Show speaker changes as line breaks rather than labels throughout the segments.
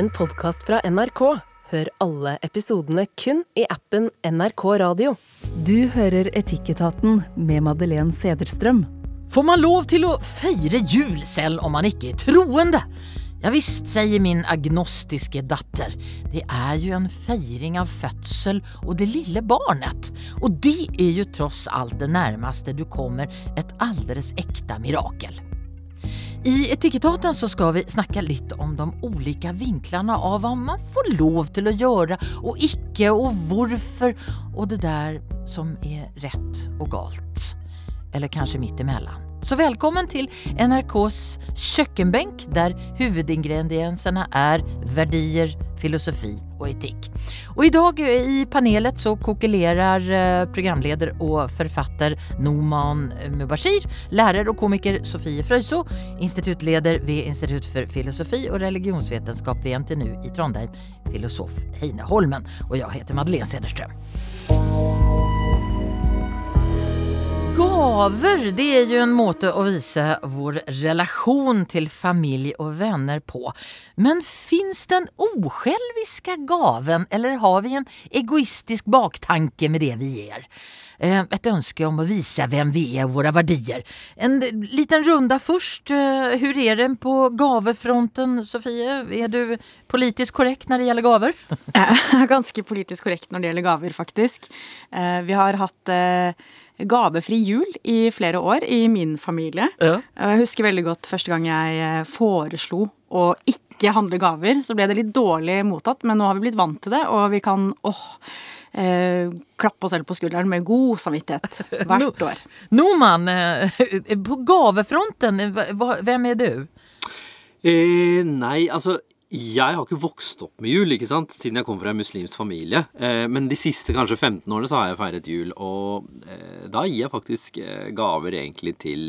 en podkast fra NRK. Hør alle episodene kun i appen NRK Radio.
Du hører Etikketaten med Madeleine Sederstrøm.
Får man lov til å feire jul selv om man ikke er troende? Ja visst, sier min agnostiske datter. Det er jo en feiring av fødsel og det lille barnet. Og det er jo tross alt det nærmeste du kommer et aldeles ekte mirakel. I Etikettaten så skal vi snakke litt om de ulike vinklene av hva man får lov til å gjøre og ikke, og hvorfor, og det der som er rett og galt. Eller kanskje midt imellom. Så velkommen til NRKs kjøkkenbenk, der hovedingrediensene er verdier, filosofi og etikk. I dag i panelet så kokelerer eh, programleder og forfatter Noman Mubashir, lærer og komiker Sofie Frøyso, instituttleder ved Institutt for filosofi og religionsvitenskap ved NTNU i Trondheim, filosof Heine Holmen. Og jeg heter Madeleine Cederström. Gaver det er jo en måte å vise vår relasjon til familie og venner på. Men fins den osjälviska gaven, eller har vi en egoistisk baktanke med det vi gir? Eh, et ønske om å vise hvem vi er, våre verdier. En liten runde først. Hvordan eh, er det på gavefronten, Sofie? Er du politisk korrekt når det gjelder gaver?
Er ganske politisk korrekt når det gjelder gaver, faktisk. Eh, vi har hatt gavefri jul i flere år i min familie. Ja. Jeg husker veldig godt første gang jeg foreslo å ikke handle gaver. Så ble det litt dårlig mottatt, men nå har vi blitt vant til det, og vi kan åh, eh, klappe oss selv på skulderen med god samvittighet hvert år.
Noman, eh, på gavefronten, hvem er du?
Eh, nei, altså jeg har ikke vokst opp med jul, ikke sant, siden jeg kom fra en muslimsk familie. Eh, men de siste kanskje 15 årene så har jeg feiret jul, og eh, da gir jeg faktisk eh, gaver egentlig til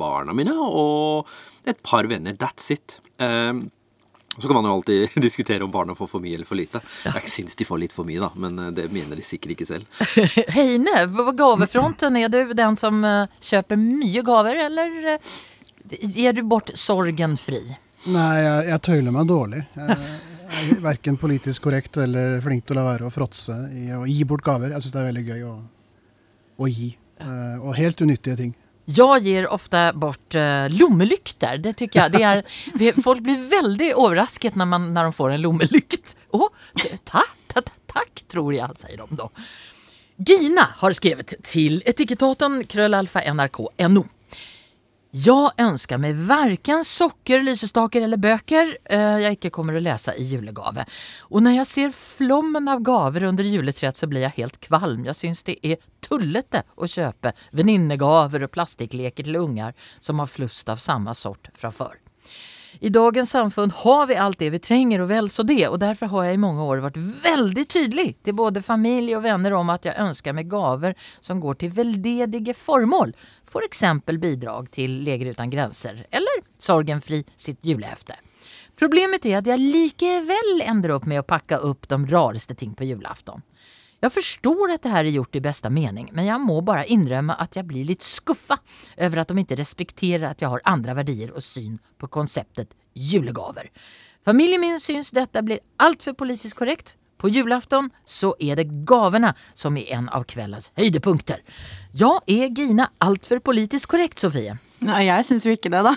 barna mine og et par venner. That's it. Eh, så kan man jo alltid diskutere om barna får for mye eller for lite. Jeg syns de får litt for mye, da, men eh, det mener de sikkert ikke selv.
Heine, på gavefronten, er du den som eh, kjøper mye gaver, eller gir du bort sorgen fri?
Nei, jeg, jeg tøyler meg dårlig. Jeg, jeg er verken politisk korrekt eller flink til å la være å fråtse i å gi bort gaver. Jeg syns det er veldig gøy å, å gi. Og helt unyttige ting.
Jeg gir ofte bort uh, lommelykter. Det tycker jag. Det är, det, folk blir veldig overrasket når, man, når de får en lommelykt. Å, takk, takk, takk, tror jeg, sier de da. Gina har skrevet til etikettaten krøllalfa nrk.no. Jeg ønsker meg verken sokker, lysestaker eller bøker uh, jeg ikke kommer å lese i julegave. Og når jeg ser flommen av gaver under juletreet, så blir jeg helt kvalm. Jeg syns det er tullete å kjøpe venninnegaver og plastikkleker til unger som har flust av samme sort fra før. I dagens samfunn har vi alt det vi trenger, og vel så det. Og derfor har jeg i mange år vært veldig tydelig til både familie og venner om at jeg ønsker meg gaver som går til veldedige formål. F.eks. For bidrag til Leger uten grenser, eller Sorgenfri sitt julehefte. Problemet er at jeg likevel ender opp med å pakke opp de rareste ting på julaften. Jeg forstår at det her er gjort i beste mening, men jeg må bare innrømme at jeg blir litt skuffa over at de ikke respekterer at jeg har andre verdier og syn på konseptet julegaver. Familien min syns dette blir altfor politisk korrekt. På julafton så er det gavene som er en av kveldens høydepunkter. Ja, er Gina altfor politisk korrekt, Sofie?
Nei, jeg syns jo ikke det, da.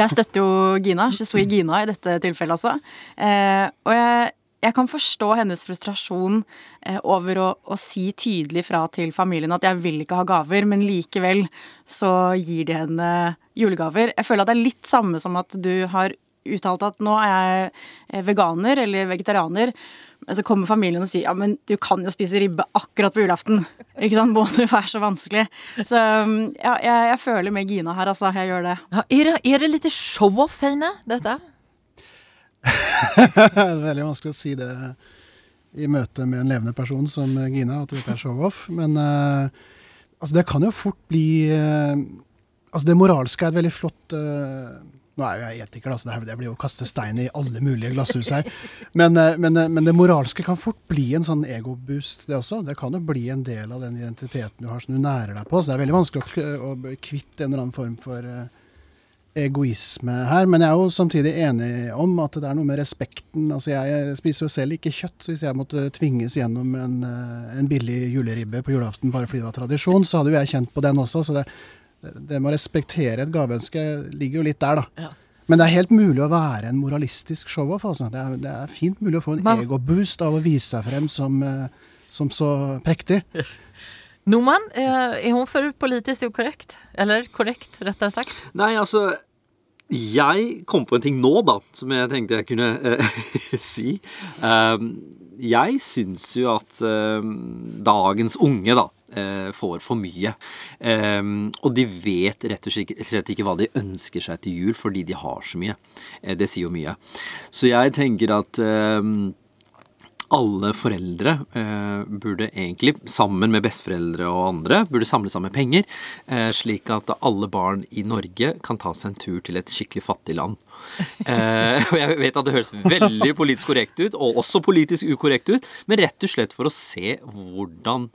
Jeg støtter jo Gina. Suis Gina i dette tilfellet, altså. Eh, og jeg jeg kan forstå hennes frustrasjon eh, over å, å, si tydelig fra til familien at jeg vil ikke ha gaver, men likevel så gir de henne julegaver. Jeg føler at det er litt samme som at du har uttalt at nå er jeg eh, veganer eller vegetarianer. Men så kommer familien og sier ja, men du kan jo spise ribbe akkurat på julaften. Ikke sant? Må det være så vanskelig? Så ja, jeg, jeg føler med Gina her, altså. Jeg gjør det.
Ja, er det, er det litt show-off, Heine, dette?
det er veldig vanskelig å si det i møte med en levende person som Gina, at dette er show-off. Men uh, altså det kan jo fort bli uh, Altså det moralske er et veldig flott uh, Nå er jeg etiker, altså det, blir jo å kaste stein i alle mulige glasshus her. Men, men, men, det moralske kan fort bli en sånn egoboost, det også. Det kan jo bli en del av den identiteten du har som du nærer deg på. Så det er veldig vanskelig å, å bli kvitt en eller annen form for egoisme her. Men jeg er jo samtidig enig om at det er noe med respekten. Altså jeg spiser jo selv ikke kjøtt, hvis jeg måtte tvinges gjennom en, eh, en billig juleribbe på julaften bare fordi det var tradisjon, så hadde jo jeg kjent på den også. Så det, det med å respektere et gaveønske ligger jo litt der, da.
Ja.
Men det er helt mulig å være en moralistisk show-off. Altså. Det, det er fint mulig å få en egoboost av å vise seg frem som, eh, som så prektig.
Norman, eh, er hun for politisk ukorrekt? Eller korrekt, rettere sagt?
Nei, altså Jeg kom på en ting nå, da, som jeg tenkte jeg kunne eh, si. Um, jeg syns jo at eh, dagens unge, da, eh, får for mye. Um, og de vet rett og slett ikke hva de ønsker seg til jul, fordi de har så mye. Eh, det sier jo mye. Så jeg tenker at um, alle foreldre eh, burde egentlig, sammen med besteforeldre og andre, burde samle sammen penger, eh, slik at alle barn i Norge kan ta seg en tur til et skikkelig fattig land. Eh, og jeg vet at det høres veldig politisk korrekt ut, og også politisk ukorrekt ut, men rett og slett for å se hvordan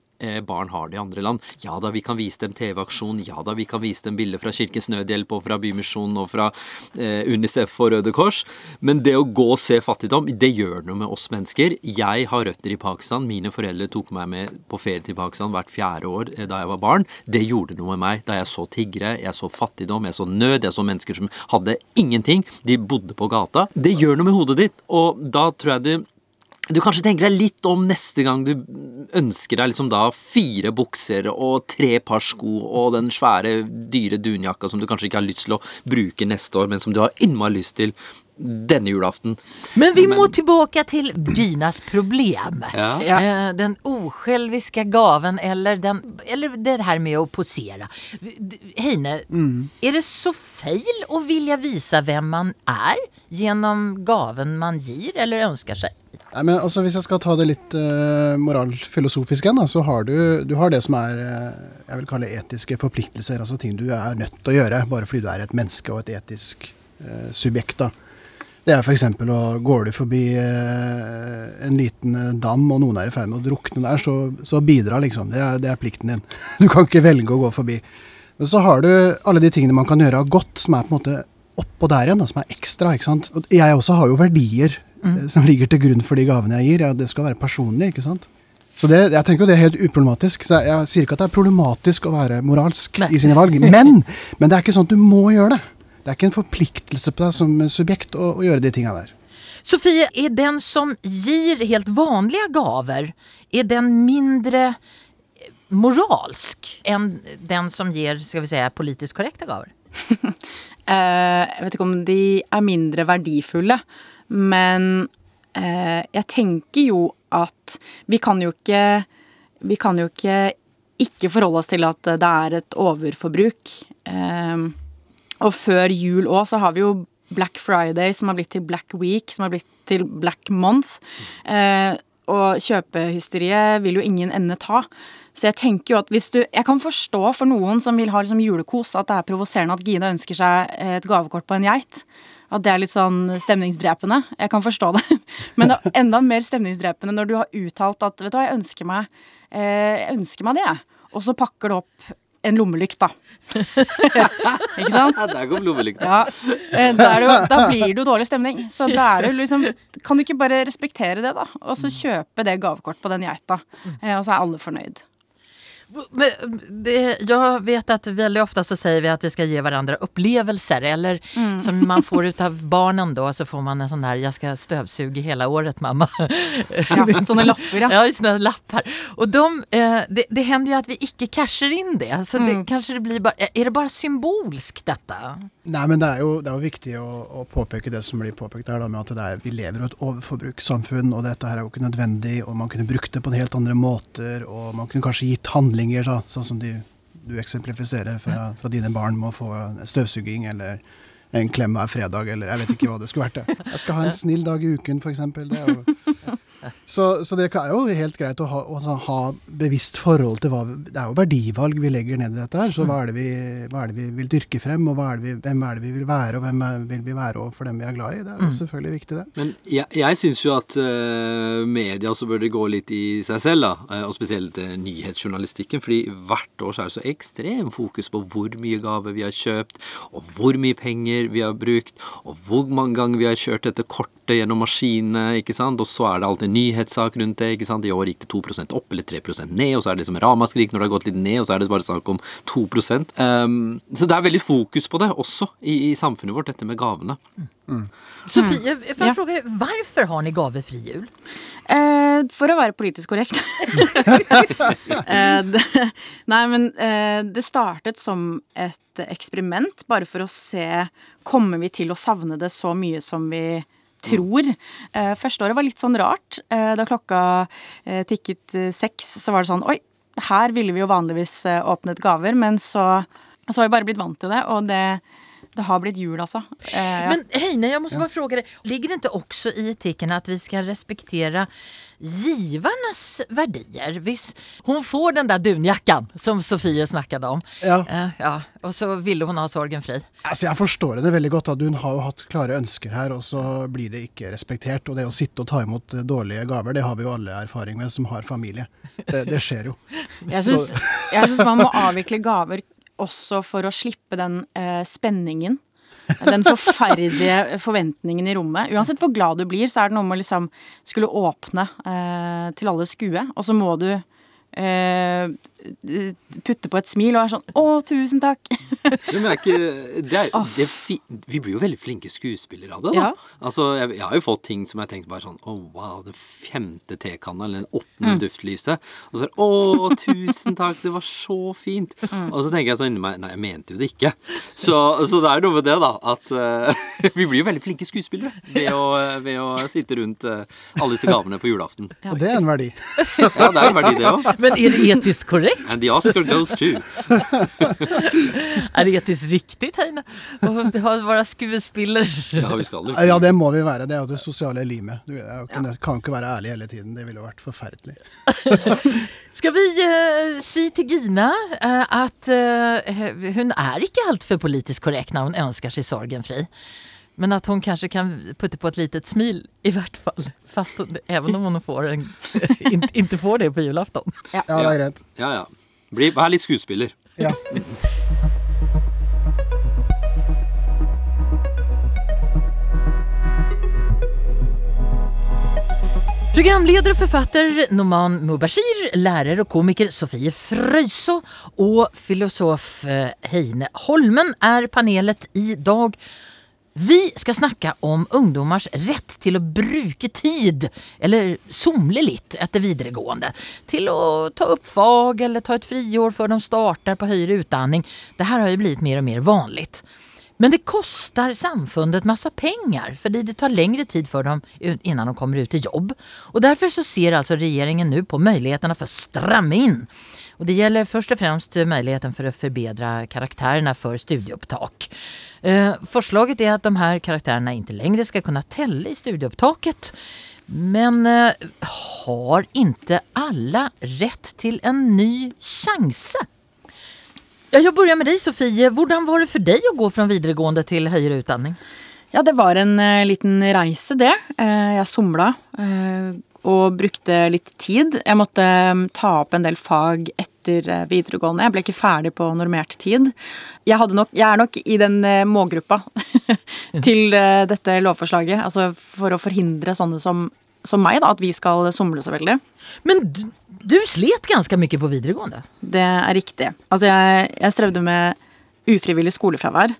barn har det i andre land. Ja da, vi kan vise dem TV-aksjon, ja da, vi kan vise dem bilder fra Kirkens Nødhjelp og fra Bymisjonen og fra eh, Unicef og Røde Kors, men det å gå og se fattigdom, det gjør noe med oss mennesker. Jeg har røtter i Pakistan, mine foreldre tok meg med på ferie til Pakistan hvert fjerde år eh, da jeg var barn. Det gjorde noe med meg da jeg så tiggere, jeg så fattigdom, jeg så nød, jeg så mennesker som hadde ingenting, de bodde på gata. Det gjør noe med hodet ditt, og da tror jeg du du kanskje tenker deg litt om neste gang du ønsker deg liksom da fire bukser og tre par sko og den svære, dyre dunjakka som du kanskje ikke har lyst til å bruke neste år, men som du har innmari lyst til denne julaften.
Men vi må tilbake til Ginas problem.
Ja.
Ja.
Eh, Den osjälviska gaven eller, den, eller det her med å posere. Heine, Heine, er det så feil å vilja vise hvem man er gjennom gaven man gir eller ønsker seg?
Nei, men altså, Hvis jeg skal ta det litt uh, moralfilosofisk igjen, da, så har du, du har det som er uh, jeg vil kalle etiske forpliktelser. Altså ting du er nødt til å gjøre bare fordi du er et menneske og et etisk uh, subjekt. da. Det er f.eks. å går du forbi en liten dam og noen er i ferd med å drukne der, så, så bidra, liksom. Det er, det er plikten din. Du kan ikke velge å gå forbi. Men så har du alle de tingene man kan gjøre av godt, som er på en måte oppå der igjen, da, som er ekstra. ikke sant? Og jeg også har jo verdier eh, som ligger til grunn for de gavene jeg gir. Ja, det skal være personlig, ikke sant. Så det, jeg tenker jo det er helt uproblematisk. Så jeg, jeg sier ikke at det er problematisk å være moralsk
Nei.
i sine valg, men, men det er ikke sånn at du må gjøre det. Det er ikke en forpliktelse på deg som subjekt å, å gjøre de tinga der.
Sofie, er den som gir helt vanlige gaver, er den mindre eh, moralsk enn den som gir skal vi si, politisk korrekte gaver?
Eh, jeg vet ikke om de er mindre verdifulle, men eh, jeg tenker jo at vi kan jo ikke Vi kan jo ikke ikke forholde oss til at det er et overforbruk. Eh, og før jul òg så har vi jo Black Friday som har blitt til Black Week, som har blitt til Black Month. Eh, og kjøpehysteriet vil jo ingen ende ta. Så jeg tenker jo at hvis du Jeg kan forstå for noen som vil ha liksom julekos, at det er provoserende at Gina ønsker seg et gavekort på en geit. At det er litt sånn stemningsdrepende. Jeg kan forstå det. Men det er enda mer stemningsdrepende når du har uttalt at vet du hva, jeg ønsker meg, eh, jeg ønsker meg det. Og så pakker du opp en lommelykt, da. Ikke sant?
Ja, der kom lommelykta.
Ja, eh, da, jo, da blir det jo dårlig stemning. Så da er det jo liksom Kan du ikke bare respektere det, da? Og så kjøpe det gavekort på den geita. Eh, Og så er alle fornøyd.
Men det, jag vet att väldigt ofta så säger vi att vi ska ge varandra upplevelser eller som man får ut av barnen då så får man en sån där jag ska stövsuga hela året mamma.
Ja, sånne lapper, ja.
Ja, såna lappar. Och de, eh, det, det händer ju att vi icke cashar in det. Så det, kanske det blir bara, är det bara symbolskt detta?
Nei, men det er jo, det er jo viktig å, å påpeke det som blir påpekt her, da, med at det er, vi lever i et overforbrukssamfunn, og dette her er jo ikke nødvendig, og man kunne brukt det på en helt andre måter, og man kunne kanskje gitt handlinger, da, sånn som de, du eksemplifiserer fra, fra dine barn med å få støvsuging, eller en klem hver fredag, eller jeg vet ikke hva det skulle vært. det. Jeg skal ha en snill dag i uken, f.eks. Det er jo så, så det er jo helt greit å ha, å ha bevisst forhold til hva Det er jo verdivalg vi legger ned i dette her. Så hva er det vi, er det vi vil dyrke frem, og er det vi, hvem er det vi vil være, og hvem er, vil vi være overfor dem vi er glad i? Det er jo selvfølgelig viktig, det.
Men jeg, jeg syns jo at uh, media også burde gå litt i seg selv, da. eh, og spesielt uh, nyhetsjournalistikken. fordi hvert år så er det så ekstrem fokus på hvor mye gave vi har kjøpt, og hvor mye penger vi har brukt, og hvor mange ganger vi har kjørt dette kortet gjennom maskinene, ikke sant. Og så er det alltid nyhetssak rundt det, ikke sant. I år gikk det 2% opp eller 3% ned, og så er det liksom ramaskrik når det har gått litt ned, og så er det bare snakk om 2 um, Så det er veldig fokus på det også i, i samfunnet vårt, dette med gavene.
Sofie, får jag fråga dig, har ni gavefri jul?
Eh, for å være politisk korrekt. eh, det, nei, men eh, det startet som et eksperiment, bare for å se Kommer vi til å savne det så mye som vi tror? Eh, første året var litt sånn rart. Eh, da klokka eh, tikket seks, så var det sånn Oi, her ville vi jo vanligvis åpnet gaver, men så, så har vi bare blitt vant til det, og det, det har blitt jul, altså. Eh, ja.
Men Heine, jag måste bara fråga dig, ligger det inte också i etiken att vi ska respektera givarnas verdier? Hvis hon får den där dunjackan som Sofie snackade om,
Ja.
eh, ja, och så ville hon ha sorgen fri.
Altså, jeg forstår det veldig godt. at Hun har jo hatt klare ønsker her, og så blir det ikke respektert. Og det å sitte og ta imot dårlige gaver, det har vi jo alle erfaring med som har familie. Det, det skjer jo.
Jeg syns, jeg syns man må avvikle gaver også for å slippe den eh, spenningen. Den forferdelige forventningen i rommet. Uansett hvor glad du blir, så er det noe med å liksom skulle åpne eh, til alle skue, og så må du eh, putte på et smil og er sånn Å, tusen takk!
ja, men er ikke, det er, det er fi, vi blir jo veldig flinke skuespillere av det. da.
Ja.
Altså, jeg, jeg har jo fått ting som jeg tenkte bare sånn Å, wow, det femte tekanna, eller den åttende
Mm.
duftlyset. Og så er Å, tusen takk, det var så fint.
Mm.
Og så tenker jeg sånn inni meg Nei, jeg mente jo det ikke. Så, så det er noe med det, da. At uh, vi blir jo veldig flinke skuespillere ved å, ved å sitte rundt uh, alle disse gavene på julaften.
Og det er en verdi.
Ja, det er en verdi, det òg.
Men är det etiskt korrekt?
And the Oscar goes to
er det etisk riktig, Teine? Å være vara skuespiller?
Ja, vi skal jo.
Ja, det må vi være. Det er jo det sosiale limet. Du er jo ikke, ja. kan jo ikke være ærlig hele tiden. Det ville jo vært forferdelig.
Ska vi uh, si til Gina uh, at uh, hun er ikke altfor politisk korrekt når hun ønsker seg sorgen fri. Men att hon kanske kan putta på ett litet smil i vart fall. Fast hon, även om hon får en, inte, inte får det på julafton.
Ja, det er greit.
Ja, ja. Bli, vær litt skuespiller.
Ja.
Programleder och författare Noman Mubashir, lärare och komiker Sofie Frøyso och filosof eh, Heine Holmen är panelet idag. Vi ska snacka om ungdomars rätt till att bruke tid, eller somle litt etter videregående, til å ta upp fag eller ta ett friår før de startar på høyere utdanning. Det här har ju blivit mer och mer vanligt. Men det kostar samfundet massa pengar för det tar längre tid för dem innan de kommer ut i jobb. Och därför så ser alltså regeringen nu på möjligheterna för att stramma in. Och det gäller först och främst möjligheten för att förbättra karaktärerna för studieupptak. Eh, förslaget är att de här karaktärerna inte längre ska kunna tälla i studieupptaket. Men eh, har inte alla rätt till en ny chans? Ja, jag börjar med deg, Sofie. Hvordan var det for deg å gå fra videregående til høyere utdanning?
Ja, det var en eh, liten reise, det. Eh, jeg somla eh, og brukte litt tid. Jeg måtte mm, ta opp en del fag etter eh, videregående. Jeg ble ikke ferdig på normert tid. Jeg, nok, jeg er nok i den eh, målgruppa til eh, dette lovforslaget. Altså for å forhindre sånne som, som meg, da, at vi skal somle så veldig.
Men du, du slet ganske mye på videregående.
Det er riktig. Altså, jeg, jeg strevde med ufrivillig skolefravær.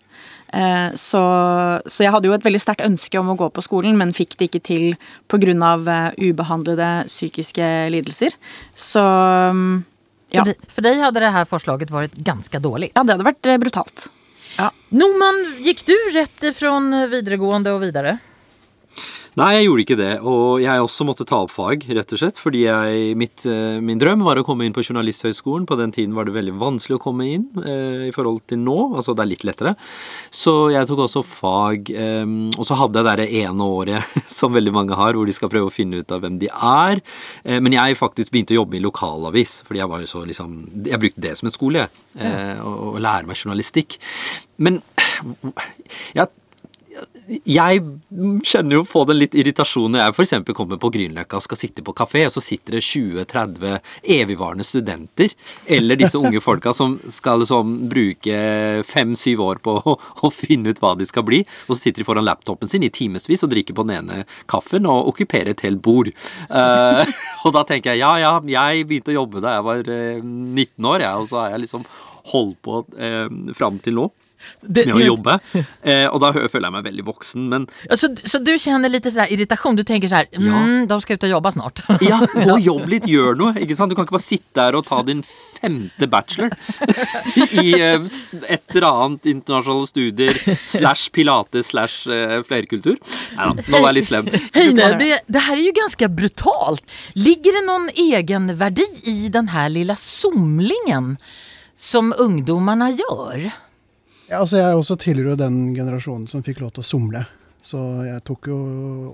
Eh, så, så jeg hadde jo et veldig sterkt ønske om å gå på skolen, men fikk det ikke til pga. Uh, ubehandlede psykiske lidelser. Så mm, ja.
For, de, for deg hadde det her forslaget vært ganske dårlig.
ja, det hadde vært brutalt. brutalt.
Noman, gikk du rett fra videregående og videre?
Nei, jeg gjorde ikke det. Og jeg også måtte ta opp fag, rett og slett. Fordi jeg, mitt, eh, min drøm var å komme inn på Journalisthøgskolen. På den tiden var det veldig vanskelig å komme inn eh, i forhold til nå. Altså det er litt lettere. Så jeg tok også fag. Eh, og så hadde jeg det ene året som veldig mange har, hvor de skal prøve å finne ut av hvem de er. Eh, men jeg faktisk begynte å jobbe i lokalavis, fordi jeg var jo så liksom Jeg brukte det som en skole, jeg. Eh, og, og lære meg journalistikk. Men jeg jeg kjenner jo på den litt irritasjonen når jeg f.eks. kommer på Grünerløkka og skal sitte på kafé, og så sitter det 20-30 evigvarende studenter, eller disse unge folka som skal liksom bruke fem-syv år på å, å, finne ut hva de skal bli, og så sitter de foran laptopen sin i timevis og drikker på den ene kaffen og okkuperer et helt bord. Uh, og da tenker jeg ja, ja, jeg begynte å jobbe da jeg var uh, eh, 19 år, jeg, og så har jeg liksom holdt på uh, fram til nå med å jobbe. Eh, og da føler jeg meg veldig voksen, men
Så, så du kjenner litt sånn irritasjon? Du tenker sånn mm, ja. de skal ut og jobbe snart.
ja, gå og jobb litt, gjør noe. ikke sant? Du kan ikke bare sitte der og ta din femte bachelor i eh, et eller annet internasjonale studier slash pilates slash eh, flerkultur. Nei da, nå var jeg litt slem.
Heine, det, det her er jo ganske brutalt. Ligger det noen egenverdi i den her lille somlingen som ungdommene gjør?
Ja, altså Jeg også tilhører den generasjonen som fikk lov til å somle. Så jeg tok jo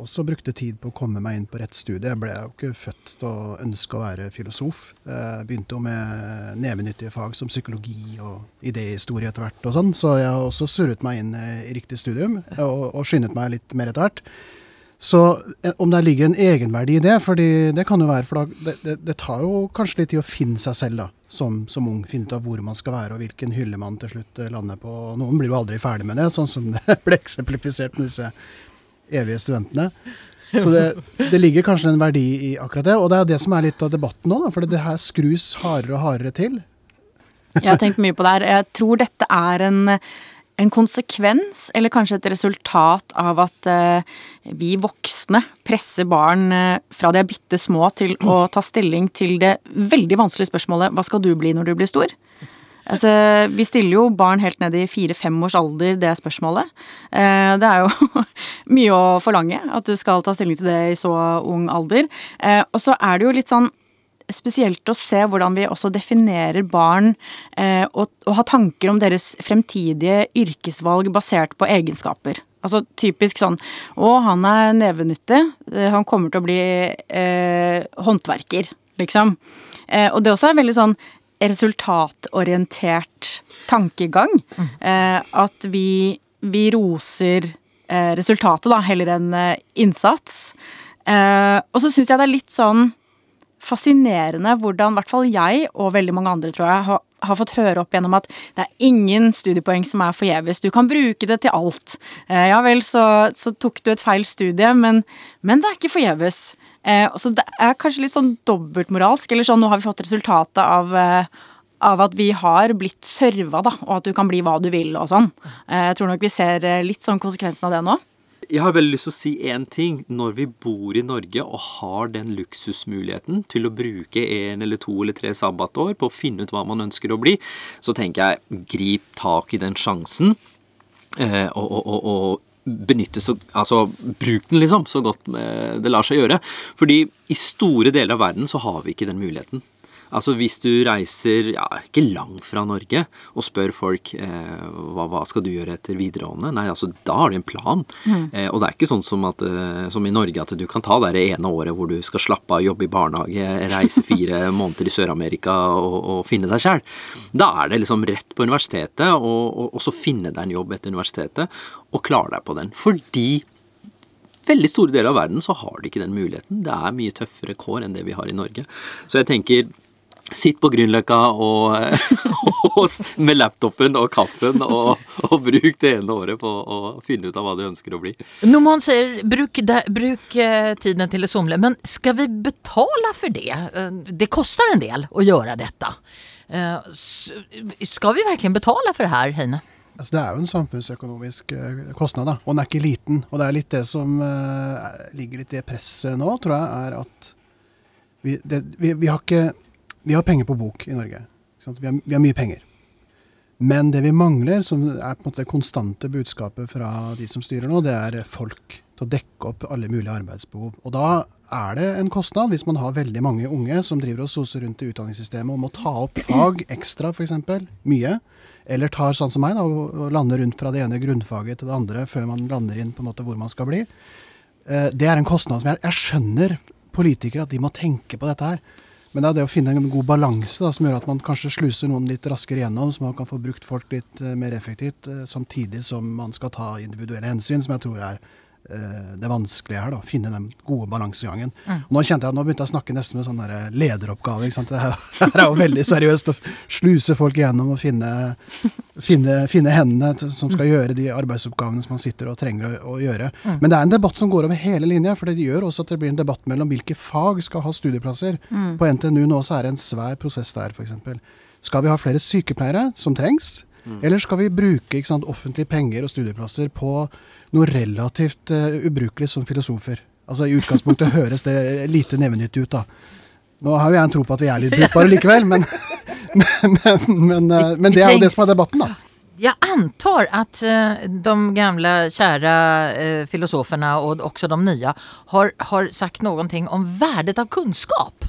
også brukte tid på å komme meg inn på rett studie. Jeg ble jo ikke født til å ønske å være filosof. Jeg begynte jo med nevenyttige fag som psykologi og idéhistorie etter hvert og sånn, så jeg har også surret meg inn i riktig studium og, og skyndet meg litt mer etter hvert. Så eh, om det ligger en egenverdi i det, for det kan jo være For det, det, det, tar jo kanskje litt tid å finne seg selv da, som, som, ung. Finne ut av hvor man skal være og hvilken hylle man til slutt eh, lander på. Noen blir jo aldri ferdig med det, sånn som det ble eksemplifisert med disse evige studentene. Så det, det, ligger kanskje en verdi i akkurat det. Og det er det som er litt av debatten nå, da, for det her skrus hardere og hardere til.
Jeg har tenkt mye på det her. Jeg tror dette er en en konsekvens, eller kanskje et resultat av at eh, vi voksne presser barn eh, fra de er bitte små til å ta stilling til det veldig vanskelige spørsmålet 'hva skal du bli når du blir stor'? Altså, vi stiller jo barn helt ned i fire-fem års alder det spørsmålet. Uh, det er jo mye å forlange at du skal ta stilling til det i så ung alder. og så er det jo litt sånn spesielt å se hvordan vi også definerer barn eh, og, og ha tanker om deres fremtidige yrkesvalg basert på egenskaper. Altså typisk sånn Å, han er nevenyttig. Eh, han kommer til å bli eh, håndverker, liksom. Eh, og det også er veldig sånn resultatorientert tankegang. Mm. Eh, at vi, vi roser eh, resultatet, da, heller enn innsats. og så syns jeg det er litt sånn fascinerende hvordan hvert fall jeg, og veldig mange andre, tror jeg, har, har fått høre opp gjennom at det er ingen studiepoeng som er forgjeves. Du kan bruke det til alt. Eh, ja vel, så, så, tok du et feil studie, men, men det er ikke forgjeves. Eh, det er kanskje litt sånn dobbeltmoralsk, eller sånn nå har vi fått resultatet av eh, av at vi har blitt serva, da, og at du kan bli hva du vil og sånn. Eh, jeg tror nok vi ser eh, litt sånn konsekvensen av det nå
jeg har veldig lyst til å si én ting. Når vi bor i Norge og har den luksusmuligheten til å bruke en eller to eller tre sabbatår på å finne ut hva man ønsker å bli, så tenker jeg grip tak i den sjansen. Eh, og, og, og, og benytte så Altså, bruk den, liksom, så godt eh, det lar seg gjøre. Fordi i store deler av verden så har vi ikke den muligheten. Altså Hvis du reiser ja, ikke langt fra Norge og spør folk eh, hva, hva, skal du gjøre etter videregående, nei, altså da har du en plan. Mm. Eh, og det er ikke sånn som, at, eh, som, i Norge at du kan ta det ene året hvor du skal slappe av, jobbe i barnehage, reise fire måneder i Sør-Amerika og, og, finne deg sjæl. Da er det liksom rett på universitetet, og, og, og så finne deg en jobb etter universitetet og klare deg på den. Fordi veldig store deler av verden så har de ikke den muligheten. Det er mye tøffere kår enn det vi har i Norge. Så jeg tenker Sitt på Grünerløkka med laptopen og kaffen og, og, bruk det ene året på å finne ut av hva du ønsker å bli.
Noman sier bruk, de, bruk eh, tiden til å somle, men skal vi betale for det? Eh, det koster en del å gjøre dette. Eh, skal vi virkelig betale for det her, Heine?
Altså, det er jo en samfunnsøkonomisk kostnad, da, og den er ikke liten. Og det er litt det som uh, ligger litt i presset nå, tror jeg, er at vi, det, vi, vi har ikke vi har penger på bok i Norge. Vi har, vi har, mye penger. Men det vi mangler, som er på en måte det konstante budskapet fra de som styrer nå, det er folk til å dekke opp alle mulige arbeidsbehov. Og da er det en kostnad hvis man har veldig mange unge som driver og soser rundt i utdanningssystemet og må ta opp fag ekstra, f.eks. Mye. Eller tar sånn som meg, da, og lander rundt fra det ene grunnfaget til det andre før man lander inn på en måte hvor man skal bli. Eh, Det er en kostnad som jeg, jeg skjønner politikere at de må tenke på dette her. Men det er det å finne en god balanse som gjør at man kanskje sluser noen litt raskere gjennom, så man kan få brukt folk litt eh, mer effektivt, eh, samtidig som man skal ta individuelle hensyn, som jeg tror er det vanskelige her. da, Finne den gode balansegangen. Mm. Nå kjente jeg at nå begynte jeg å snakke nesten med sånn der lederoppgave. ikke sant? Det her, er jo veldig seriøst å sluse folk igjennom og finne, finne, finne hendene til, som skal gjøre de arbeidsoppgavene som man sitter og trenger å, å gjøre. Men det er en debatt som går over hele linja, for det gjør også at det blir en debatt mellom hvilke fag skal ha studieplasser. På NTNU nå så er det en svær prosess der, f.eks. Skal vi ha flere sykepleiere, som trengs? Eller skal vi bruke sant, offentlige penger og studieplasser på noe relativt uh, ubrukelig som filosofer? Altså I utgangspunktet høres det lite nevenyttig ut, da. Nå har jo jeg en tro på at vi er litt brukbare likevel, men, men, men, men, eh, men det er jo det som er debatten, da.
Jeg antar att eh, de gamle, kjære filosofene, og også de nye, har, har sagt noe om värdet av kunnskap.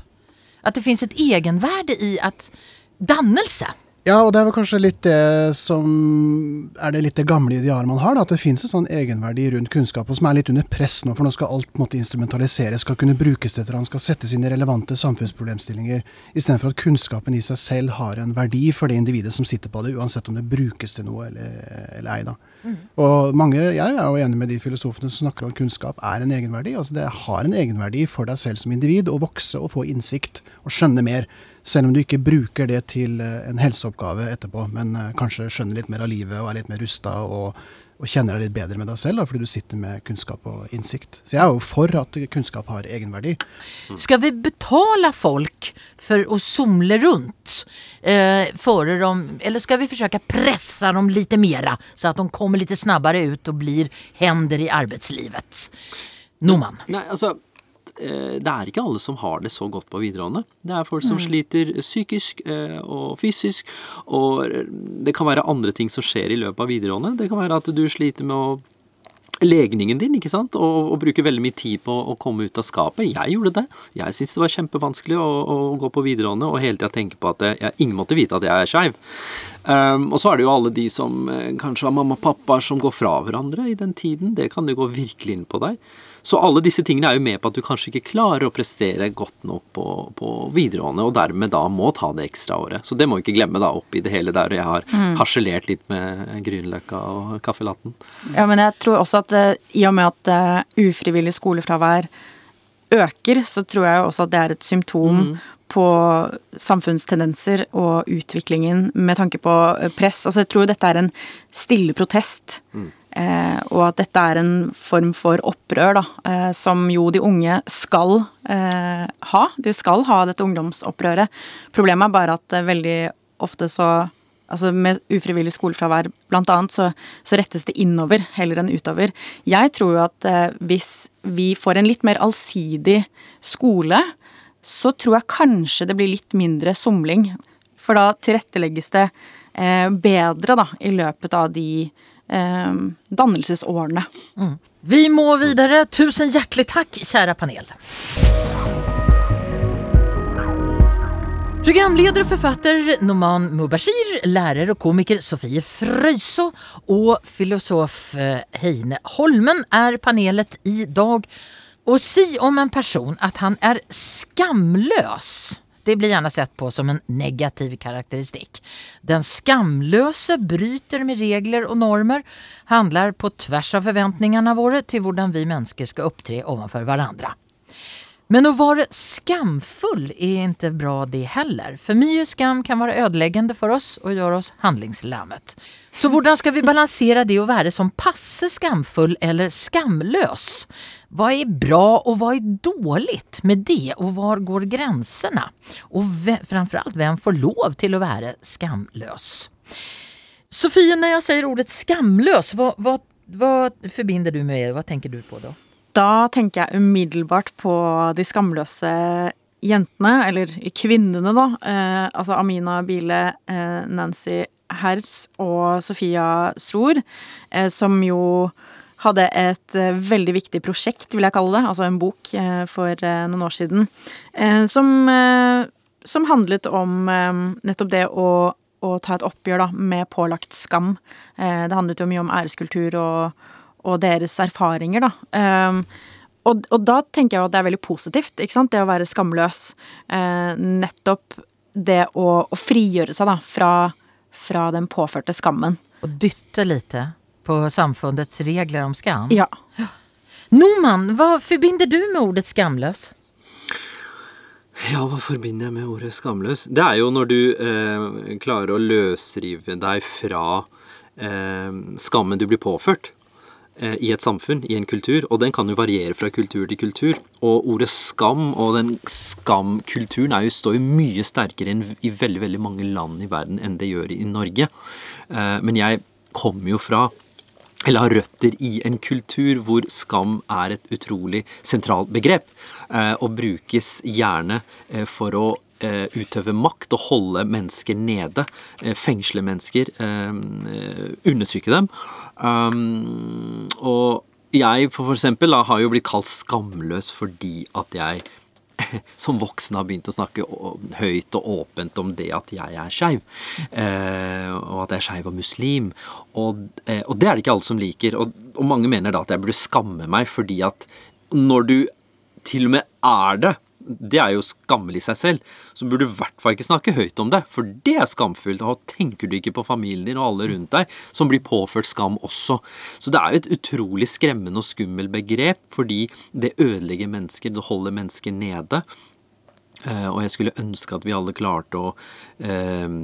At det fins et egenvärde i at dannelse.
Ja, og det er vel kanskje litt det som er det litt det gamle idealet man har, da, at det finnes en sånn egenverdi rundt kunnskap, og som er litt under press nå, for nå skal alt måte instrumentaliseres, skal kunne brukes til eller skal settes inn i relevante samfunnsproblemstillinger, istedenfor at kunnskapen i seg selv har en verdi for det individet som sitter på det, uansett om det brukes til noe eller, eller ei. da. Og mange, Jeg er jo enig med de filosofene som snakker om kunnskap er en egenverdi. altså Det har en egenverdi for deg selv som individ å vokse og få innsikt og skjønne mer. Selv om du ikke bruker det til eh, en helseoppgave etterpå, men eh, kanskje skjønner litt mer av livet og er litt mer rusta og, og kjenner deg litt bedre med deg selv, da, fordi du sitter med kunnskap og innsikt. Så jeg er jo for at kunnskap har egenverdi.
Skal vi betala folk for å somle rundt? Eh, före de, eller skal vi forsøke å presse dem litt mer, så at de kommer litt snabbere ut og blir hender i arbeidslivet? Noman.
Nei, altså eh, det er ikke alle som har det så godt på videregående. Det er folk som sliter psykisk eh, og fysisk, og det kan være andre ting som skjer i løpet av videregående. Det kan være at du sliter med å legningen din, ikke sant, og, og bruker veldig mye tid på å komme ut av skapet. Jeg gjorde det. Jeg syntes det var kjempevanskelig å, å gå på videregående og hele tida tenke på at jeg, ingen måtte vite at jeg er skeiv. Um, og så er det jo alle de som eh, kanskje har mamma og pappa som går fra hverandre i den tiden. Det kan jo gå virkelig inn på deg. Så alle disse tingene er jo med på at du kanskje ikke klarer å prestere godt nok på, på videregående, og dermed da må ta det ekstra året. Så det må vi ikke glemme da oppi det hele der jeg har harselert litt med Grünerløkka og kaffelatten.
Ja, men jeg tror også at eh, i og med at uh, ufrivillig skolefravær øker, så tror jeg også at det er et symptom på samfunnstendenser og utviklingen med tanke på eh, press. Altså jeg tror dette er en stille protest. Eh, og at dette er en form for opprør, da, eh, som jo de unge skal eh, ha. De skal ha dette ungdomsopprøret. Problemet er bare at eh, veldig ofte så Altså med ufrivillig skolefravær blant annet, så, så rettes det innover heller enn utover. Jeg tror jo at eh, hvis vi får en litt mer allsidig skole, så tror jeg kanskje det blir litt mindre somling. For da tilrettelegges det eh, bedre da, i løpet av de eh, dannelsesårene.
Vi må videre. Tusen hjertelig takk, kjære panel. Programleder og forfatter Noman Mubashir, lærer og komiker Sofie Fröjso og filosof eh, Heine Holmen er panelet i dag. Og si om en person at han er skamlös. Det blir gjerne sett på som en negativ karakteristikk. Den skamløse bryter med regler og normer, handler på tvers av forventningene våre til hvordan vi mennesker skal opptre overfor varandra. Men å være skamfull er ikke bra det heller. For mye skam kan være ødeleggende for oss og gjøre oss handlingslammet. Så hvordan skal vi balansere det å være som passe skamfull eller skamløs? Hva er bra og hva er dårlig med det, og hvor går grensene? Og framfor alt, hvem får lov til å være skamløs? Sofie, når jeg sier ordet skamløs, hva, hva, hva forbinder du med det? Hva tenker du på da?
Da tenker jeg umiddelbart på de skamløse jentene, eller kvinnene, da. Eh, altså Amina Bile, eh, Nancy Herz og Sofia Stror, eh, som jo hadde et eh, veldig viktig prosjekt, vil jeg kalle det, altså en bok eh, for eh, noen år siden, som, som handlet om nettopp det å, å ta et oppgjør da, med pålagt skam. Det handlet jo mye om æreskultur og, og deres erfaringer, da. Um, og, og da tenker jeg at det er veldig positivt, ikke sant, det å være skamløs. Eh, nettopp det å, å frigjøre seg da, fra, fra den påførte skammen.
Og dytte litt på samfunnets regler om skam.
Ja.
Noman, hva forbinder du med ordet skamløs?
Ja, hva forbinder jeg med ordet skamløs? Det er jo når du eh, klarer å løsrive deg fra eh, skammen du blir påført i et samfunn, i en kultur, og den kan jo variere fra kultur til kultur. Og ordet skam og den skamkulturen jo, står jo mye sterkere i veldig, veldig mange land i verden enn det gjør i Norge. Eh, men jeg kommer jo fra eller har røtter i en kultur hvor skam er et utrolig sentralt begrep, eh, og brukes gjerne eh, for å eh, utøve makt og holde mennesker nede, eh, fengsle mennesker, eh, eh, undertrykke dem. Og jeg for eksempel da, har jo blitt kalt skamløs fordi at jeg som voksen har begynt å snakke høyt og åpent om det at jeg er skeiv. Eh, og at jeg er skeiv og muslim. Og, eh, og det er det ikke alle som liker. Og, og mange mener da at jeg burde skamme meg fordi at når du til og med er det, det er jo skammelig i seg selv, så burde du i hvert fall ikke snakke høyt om det, for det er skamfullt. Og tenker du ikke på familien din og alle rundt deg som blir påført skam også. Så det er jo et utrolig skremmende og skummelt begrep, fordi det ødelegger mennesker, det holder mennesker nede. Eh, og jeg skulle ønske at vi alle klarte å eh,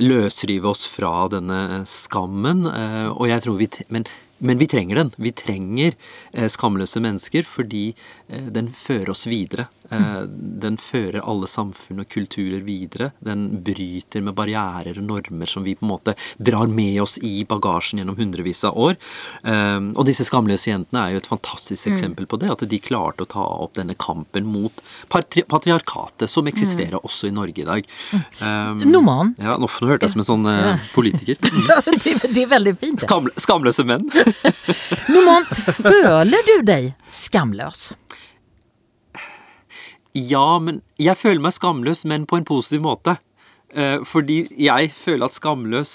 løsrive oss fra denne skammen. Eh, og jeg tror vi, men, men vi trenger den. Vi trenger eh, skamløse mennesker fordi den fører oss videre. Eh, den fører alle samfunn og kulturer videre. Den bryter med barrierer og normer som vi på en måte drar med oss i bagasjen gjennom hundrevis av år. Eh, og disse skamløse jentene er jo et fantastisk eksempel på det. At de klarte å ta opp denne kampen mot patri patriarkatet som eksisterer også i Norge i dag.
Noman.
Ja, nå hørte jeg som en sånn eh, politiker.
det, er veldig fint.
Skam, skamløse menn.
Noman, føler du deg skamløs?
Ja, men jeg føler meg skamløs, men på en positiv måte. Eh, fordi jeg føler at skamløs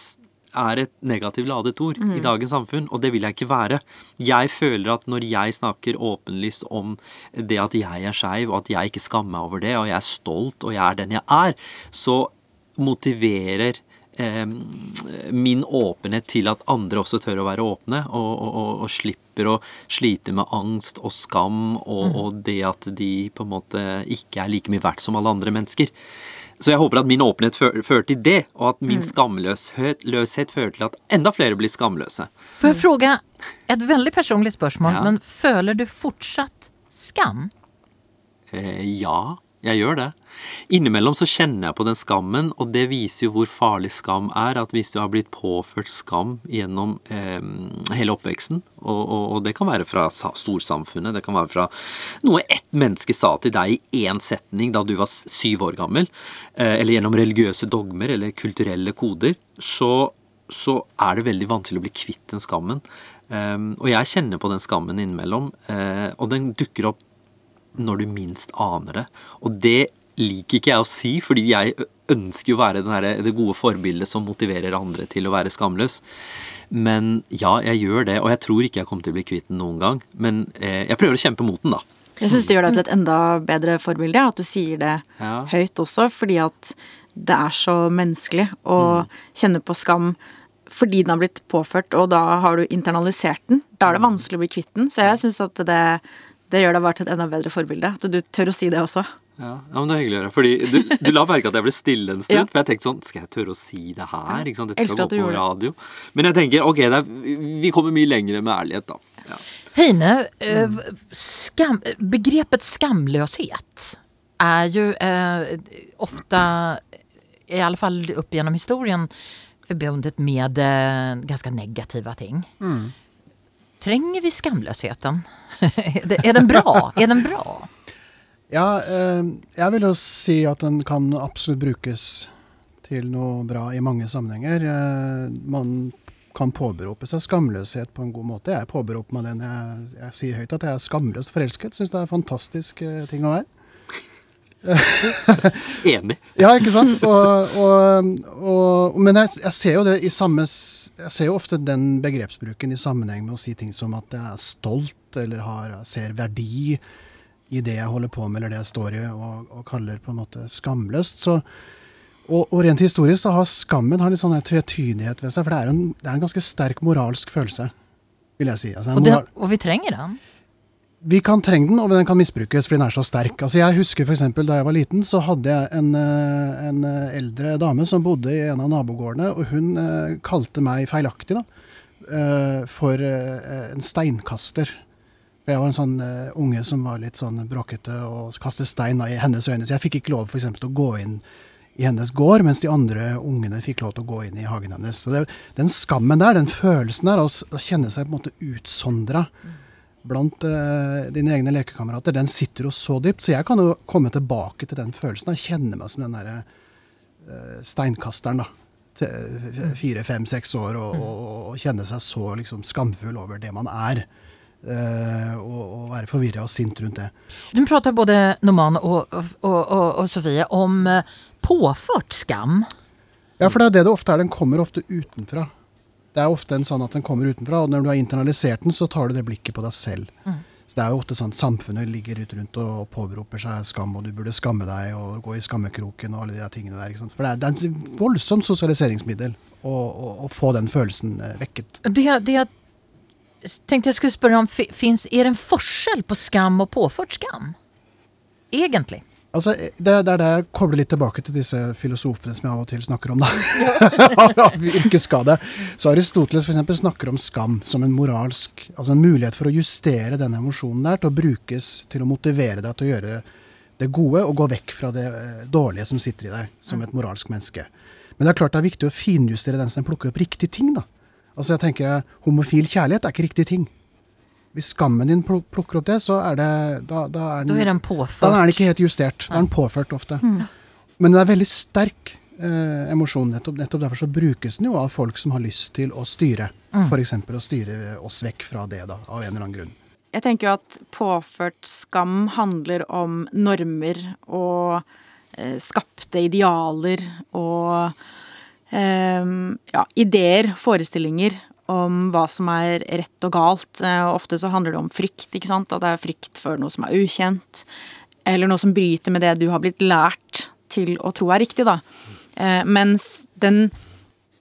er et negativt ladet ord i dagens samfunn, og det vil jeg ikke være. Jeg føler at når jeg snakker åpenlyst om det at jeg er skeiv, og at jeg ikke skammer meg over det, og jeg er stolt, og jeg er den jeg er, så motiverer eh, min åpenhet til at andre også tør å være åpne, og, og, og, og slipper å slite med angst og skam, og, og det at de på en måte ikke er like mye verdt som alle andre mennesker. Så jeg håper at min åpenhet fører før til det, og at min skamløshet fører til at enda flere blir skamløse.
Får jeg spørre et veldig personlig spørsmål,
Ja.
men føler du fortsatt skam?
Eh, ja, jeg gjør det. Innimellom så kjenner jeg på den skammen, og det viser jo hvor farlig skam er. At hvis du har blitt påført skam gjennom eh, hele oppveksten, og, og, og det kan være fra storsamfunnet, det kan være fra noe ett menneske sa til deg i én setning da du var syv år gammel, eh, eller gjennom religiøse dogmer eller kulturelle koder, så, så er det veldig vanskelig å bli kvitt den skammen. Um, og jeg kjenner på den skammen innimellom, eh, og den dukker opp når du minst aner det. Og det liker ikke jeg å si, fordi jeg ønsker å være den her, det gode forbildet som motiverer andre til å være skamløs. Men ja, jeg gjør det, og jeg tror ikke jeg kommer til å bli kvitt den noen gang. Men eh, jeg prøver å kjempe mot den, da.
Jeg syns det gjør deg til et enda bedre forbilde, at du sier det
Ja.
høyt også, fordi at det er så menneskelig å kjenne på skam fordi den har blitt påført, og da har du internalisert den. Da er det vanskelig å bli kvitt den. Så jeg syns at det, det gjør deg bare til et enda bedre forbilde. At du tør å si det også.
Ja, ja, men Det er hyggelig å høre. Fordi du, du la merke at jeg ble stille en stund.
Ja.
For jeg tenkte sånn Skal jeg tørre å si det her? Ikke sant? Dette skal gå på radio. Men jeg tenker ok, det er, vi kommer mye lenger med ærlighet, da. Ja.
Heine, eh, skam, begrepet skamløshet er jo eh, ofte, i alle fall opp gjennom historien, forbundet med eh, ganske negative ting. Trenger vi skamløsheten? er den bra? Er den bra?
Ja, eh, jeg vil jo si at den kan absolutt brukes til noe bra i mange sammenhenger. Eh, man kan påberope seg skamløshet på en god måte. Jeg påberoper meg det når jeg, jeg sier høyt at jeg er skamløst forelsket. Syns det er en fantastisk eh, ting å være.
Enig.
Ja, ikke sant? Og, og, og, men jeg, jeg ser jo det i samme Jeg ser jo ofte den begrepsbruken i sammenheng med å si ting som at jeg er stolt, eller har, ser verdi i det jeg holder på med, eller det jeg står i, og, og kaller på en måte skamløst. Så, og, og rent historisk så har skammen har litt sånn tvetydighet ved seg, for det er, en, det er en ganske sterk moralsk følelse, vil jeg si. Altså,
og, det, och vi trenger den.
vi kan trenge den, og den kan misbrukes fordi den er så sterk. Altså Jeg husker f.eks. da jeg var liten, så hadde jeg en, eh, en eh, eldre dame som bodde i en av nabogårdene, og hun eh, kalte meg feilaktig da, for en steinkaster. For jeg var en sånn uh, unge som var litt sånn bråkete og kastet stein i hennes øyne. Så jeg fikk ikke lov for eksempel, til å gå inn i hennes gård, mens de andre ungene fikk lov til å gå inn i hagen hennes. Så det, Den skammen der, den følelsen der, å kjenne seg på en måte utsondra blant uh, dine egne lekekamerater, den sitter jo så dypt. Så jeg kan jo komme tilbake til den følelsen og kjenne meg som den derre uh, steinkasteren, da. Fire, fem, seks år, og, og, og kjenne seg så liksom skamfull over det man er. Eh, og, og være forvirra og sint rundt det.
Du prater både Noman og, og, og, och Sofie om påført skam.
Ja, for det er det det ofte er. Den kommer ofte utenfra. Det er ofte en sånn at den kommer utenfra, og når du har internalisert den, så tar du det blikket på deg selv. Så det er jo ofte sånn Samfunnet ligger ut rundt og påberoper seg skam, og du burde skamme deg og gå i skammekroken og alle de tingene der. ikke sant? For det er, det er et voldsomt sosialiseringsmiddel å, å, å få den følelsen eh, vekket.
Det, det jag tänkte jag skulle spørre om, fi- finns, är det en forskjell på skam og påført skam? Egentlig.
Altså, det, er der jeg kobler litt tilbake til disse filosofene som jeg av og til snakker om, da. Yrkesskade. Så Aristoteles for eksempel snakker om skam som en moralsk Altså en mulighet for å justere denne emosjonen der til å brukes til å motivere deg til å gjøre det gode og gå vekk fra det eh, dårlige som sitter i deg, som et moralsk menneske. Men det er klart det er viktig å finjustere den som plukker opp riktige ting, da. Altså jeg tenker Homofil kjærlighet er ikke riktig ting. Hvis skammen din plukker opp det, så er det Da, da er
Da
den
er den
da er den ikke helt justert. Da er den påført ofte. Men den er veldig sterk eh, emosjon. Nettopp, nettopp derfor så brukes den jo av folk som har lyst til å styre. For F.eks. å styre oss vekk fra det, da, av en eller annen grunn.
Jeg tenker jo at påført skam handler om normer og eh, skapte idealer og ja, ideer, forestillinger om hva som er rett og galt. Eh, og ofte så handler det om frykt, ikke sant. At det er frykt for noe som er ukjent. Eller noe som bryter med det du har blitt lært til å tro er riktig, da. Eh, mens den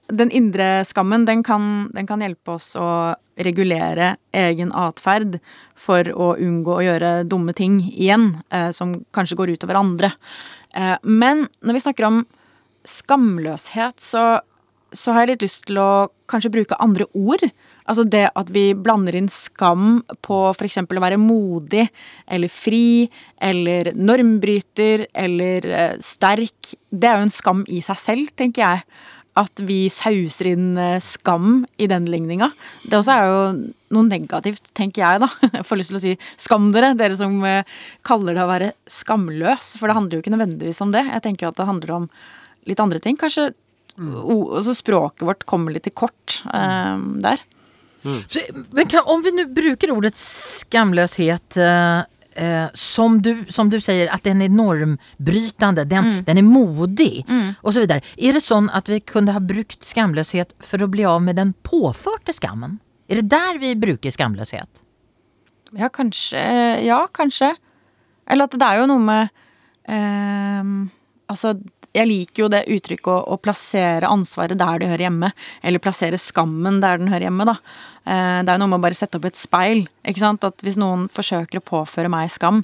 den indre skammen den kan, den kan hjelpe oss å regulere egen atferd for å unngå å gjøre dumme ting igjen, eh, som kanskje går utover andre. Eh, men når vi snakker om skamløshet, så, så har jeg litt lyst til å kanskje bruke andre ord. Altså det at vi blander inn skam på f.eks. å være modig eller fri eller normbryter eller eh, sterk. Det er jo en skam i seg selv, tenker jeg. At vi sauser inn eh, skam i den ligninga. Det også er jo noe negativt, tenker jeg, da. Jeg får lyst til å si skam dere, dere som eh, kaller det å være skamløs. For det handler jo ikke nødvendigvis om det. Jeg tenker jo at det handler om litt andre ting. Kanskje o- altså språket vårt kommer litt til kort eh, der.
Så, Men kan, om vi nu bruker ordet skamløshet eh, eh, som, du, som du sier, at den er normbrytende, den, den er modig mm. så Er Är det sånn at vi kunne ha brukt skamløshet for å bli av med den påførte skammen? Er det der vi bruker skamløshet?
Ja, kanskje. Ja, kanskje. Eller at det er jo noe med ehm, Altså, jeg liker jo det uttrykket å, å plassere ansvaret der det hører hjemme. Eller plassere skammen der den hører hjemme, da. Eh, det er jo noe med å bare sette opp et speil. ikke sant? At hvis noen forsøker å påføre meg skam,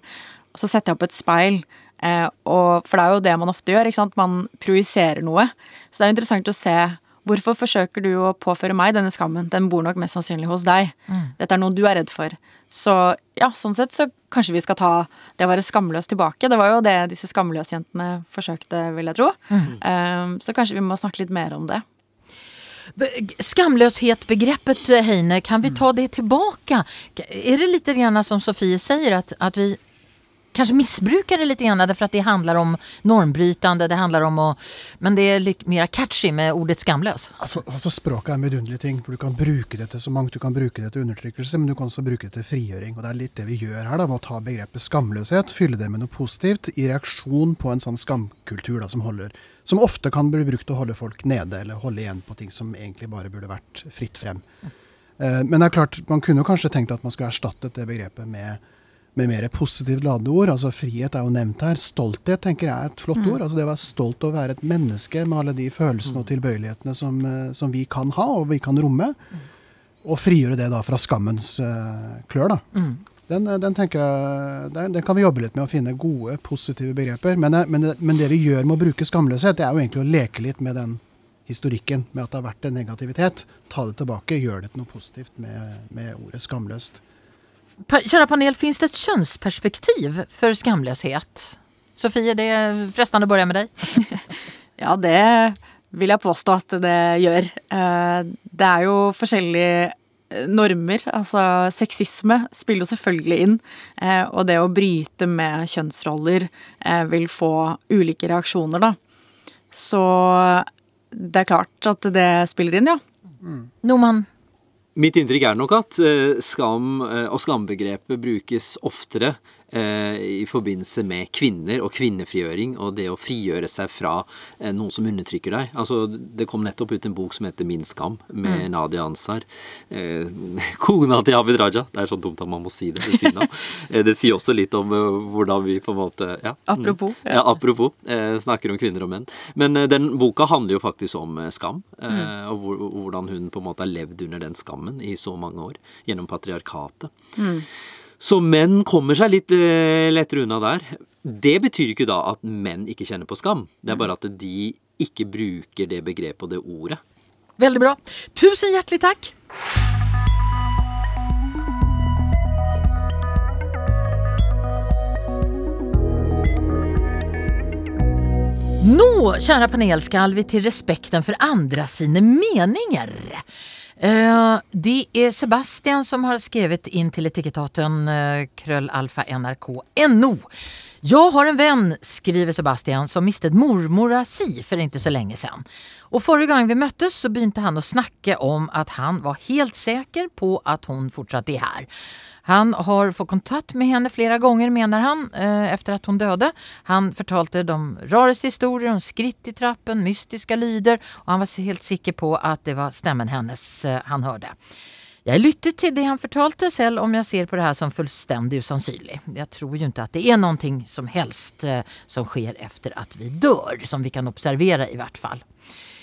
så setter jeg opp et speil. Eh, og, for det er jo det man ofte gjør. ikke sant? Man projiserer noe. Så det er jo interessant å se Hvorfor forsøker du å påføre meg denne skammen? Den bor nok mest sannsynlig hos deg. Dette er noe du er redd for. Så ja, sånn sett så kanskje vi skal ta det å være skamløs tilbake. Det var jo det disse skamløsjentene forsøkte, vil jeg tro. Um, så kanskje vi må snakke litt mer om det.
Skamløshet-begreppet, Heine, kan vi ta det tilbake? Er det litt grann som Sofie sier, at, at vi kanske missbrukar det lite grann därför att det handlar om normbrytande, det handlar om att, men det är mer catchy med ordet skamlös.
Altså, altså Språket er en vidunderlig ting. for Du kan bruke det til så mangt. Du kan bruke det til undertrykkelse, men du kan også bruke det til frigjøring. og Det er litt det vi gjør her, da, ved å ta begrepet skamløshet, fylle det med noe positivt, i reaksjon på en sånn skamkultur da, som, holder, som ofte kan bli brukt til å holde folk nede, eller holde igjen på ting som egentlig bare burde vært fritt frem. Eh, men det er klart, man kunne kanskje tenkt at man skulle erstattet det begrepet med med mer positivt ladede ord. Altså Frihet er jo nevnt her. Stolthet tenker jeg er et flott ord. Altså Det å være stolt over å være et menneske med alle de følelsene og tilbøyelighetene som, eh, som vi kan ha og vi kan romme. Og frigjøre det da fra skammens uh, klør. da. Den, eh, den tenker jeg, den, den kan vi jobbe litt med å finne gode, positive begreper. Men, men, men det vi gjør med å bruke skamløshet, det er jo egentlig å leke litt med den historikken med at det har vært en negativitet. Ta det tilbake, gjør det til noe positivt med, med ordet skamløst.
Pa, kära panel, finns det ett könsperspektiv för skamlöshet? Sofie, det är frestande att börja med dig.
Ja, det vil jeg påstå at det gjør. Eh, Det er jo forskjellige eh, normer. Altså sexisme spiller jo selvfølgelig inn. eh, Og det å bryte med kjønnsroller eh, vil få ulike reaksjoner, da. Så det er klart at det spiller inn, ja.
Norman,
Mitt inntrykk er nok at eh, skam eh, og skambegrepet brukes oftere i forbindelse med kvinner og kvinnefrigjøring og det å frigjøre seg fra eh, noen som undertrykker deg. Altså, det kom nettopp ut en bok som heter Min skam, med Nadia Ansar. Eh, kona til Abid Raja. Det er så dumt at man må si det ved siden av. Eh, det sier også litt om eh, hvordan vi på en måte ja.
Apropos.
Ja, apropos. Eh, snakker om kvinner og menn. Men eh, den boka handler jo faktisk om eh, skam. Eh, Og hvor, hvordan hun på en måte har levd under den skammen i så mange år. Gjennom patriarkatet. Så menn kommer seg litt eh, lettere unna der. Det betyr ikke da at menn ikke kjenner på skam. Det er bare at de ikke bruker det begrepet og det ordet.
Veldig bra. Tusen hjertelig takk. Nå, kjære panel, skal vi til respekten for andre sine meninger. Eh, det er Sebastian som har skrevet inn til etikettaten uh, krøllalfa NRK NO. Jag har en vän, skriver Sebastian, som mistet mormora si for ikke så lenge siden. Og forrige gang vi møttes så begynte han å snakke om at han var helt sikker på at hun fortsatt er her. Han har fått kontakt med henne flere ganger, mener han, eh, efter at hun døde. Han fortalte de rareste historier om skritt i trappen, mystiske lyder, og han var helt sikker på at det var stemmen hennes eh, han hørte. Jeg lyttet til det han fortalte, selv om jeg ser på det her som fullstendig usannsynlig. Jeg tror jo ikke at det er noe som helst eh, som skjer efter at vi dør, som vi kan observere i hvert fall.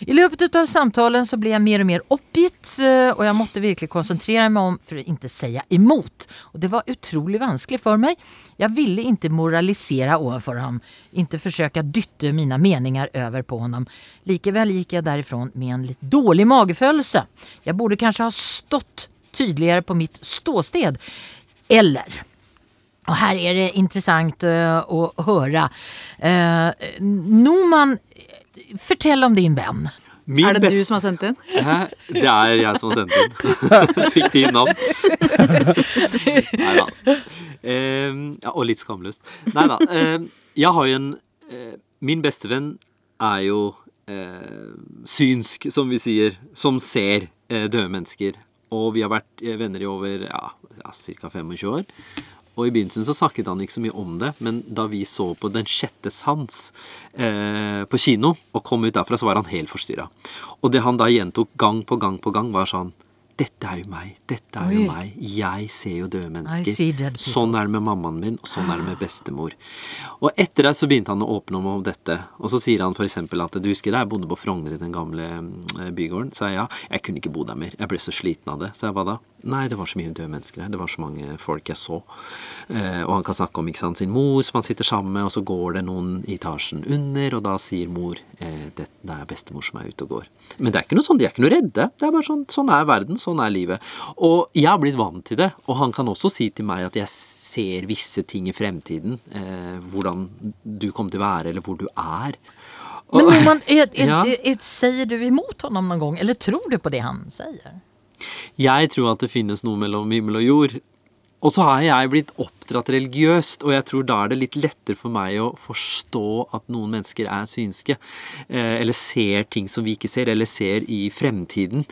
I løpet av samtalen så ble jeg mer og mer oppgitt, eh, og jeg måtte virkelig konsentrere meg om for å ikke si imot. Og det var utrolig vanskelig for meg. Jeg ville ikke moralisere overfor ham, ikke forsøke å dytte mine meninger over på ham. Likevel gikk jeg derifra med en litt dårlig magefølelse. Jeg burde kanskje ha stått tydeligere på mitt ståsted. Eller og her er det interessant eh, å høre. Uh, Noman, fortell om din venn.
Min
Er det du som har sendt inn?
Hæ? Det er jeg som har sendt inn. tid navn. Nei da. ja, og litt skamløst. Nei da. jeg har jo en eh, Min bestevenn er jo eh, synsk, som vi sier, som ser eh, døde mennesker. Og vi har vært eh, venner i over ja, ca. 25 år. Og i begynnelsen så snakket han ikke så mye om det, men da vi så på Den sjette sans eh, på kino, og kom ut derfra, så var han helt forstyrra. Og det han da gjentok gang på gang på gang, var sånn Dette er jo meg. Dette er jo meg. Jeg ser jo døde mennesker. Sånn er det med mammaen min, og sånn er det med bestemor. Og etter det så begynte han å åpne om om dette. Og så sier han f.eks. at du husker da jeg bodde på Frogner i den gamle eh, bygården? Så jeg ja, jeg kunne ikke bo der mer. Jeg ble så sliten av det. Så jeg hva da? Nei, det var så mye døde mennesker her. Det var så mange folk jeg så. Eh, og han kan snakke om ikke sant, sin mor som han sitter sammen med, og så går det noen i etasjen under, og da sier mor eh, det, det er bestemor som er ute og går. Men det er ikke noe sånn, de er ikke noe redde. Det er bare sånn, sånn er verden, sånn er livet. Og jeg har blitt vant til det, og han kan også si til meg at jeg ser visse ting i fremtiden. Eh, hvordan du kommer til å være, eller hvor du er.
Men Norman, er, er, er, sier du imot ham noen gang, eller tror du på det han sier?
Jeg tror at det finnes noe mellom himmel og jord. og så har jeg blitt oppdratt religiøst, og jeg tror da er det litt lettere for meg å forstå at noen mennesker er synske, eh, eller ser ting som vi ikke ser, eller ser i fremtiden.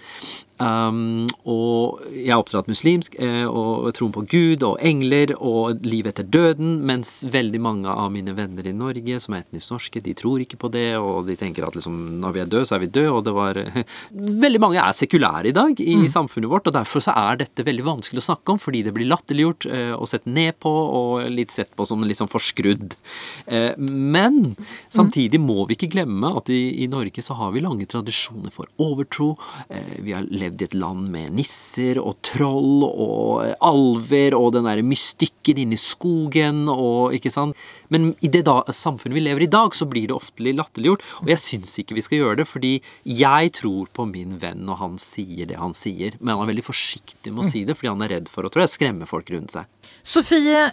Um, og jeg er oppdratt muslimsk eh, og troen på Gud og engler og liv etter døden, mens veldig mange av mine venner i Norge som er etnisk norske, de tror ikke på det, og de tenker at liksom, når vi er døde, så er vi døde, og det var Veldig mange er sekulære i dag i mm. samfunnet vårt, og derfor så er dette veldig vanskelig å snakke om, fordi det blir latterliggjort eh, og sett ned på, og litt sett på som litt sånn forskrudd. Eh, men samtidig må vi ikke glemme at i, i Norge så har vi lange tradisjoner for overtro. Vi har levd levd i et land med nisser og troll og alver og den derre mystikken inni skogen og ikke sant. Men i det da, samfunnet vi lever i i dag, så blir det ofte latterliggjort. Og jeg syns ikke vi skal gjøre det, fordi jeg tror på min venn når han sier det han sier. Men han er veldig forsiktig med å si det, fordi han er redd for å tror jeg, skremme folk rundt seg.
Sofie,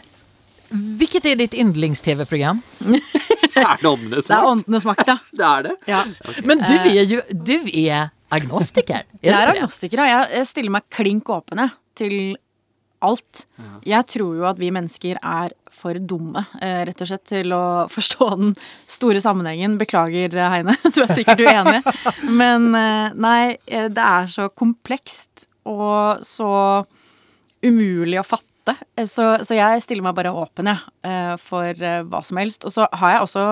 hvilket er ditt yndlings-TV-program?
er det Åndenes makt?
Det er Åndenes makt, ja.
Det er det?
ja.
Okay.
Men du er jo du er agnostiker?
Er jeg er agnostiker, ja. Jeg stiller meg klink åpen til alt. Jeg tror jo at vi mennesker er for dumme, eh, rett og slett, til å forstå den store sammenhengen. Beklager, Heine, du er sikkert uenig. Men eh, nei, eh, det er så komplekst og så umulig å fatte. Så, så jeg stiller meg bare åpen, jeg, for hva som helst. Og så har jeg også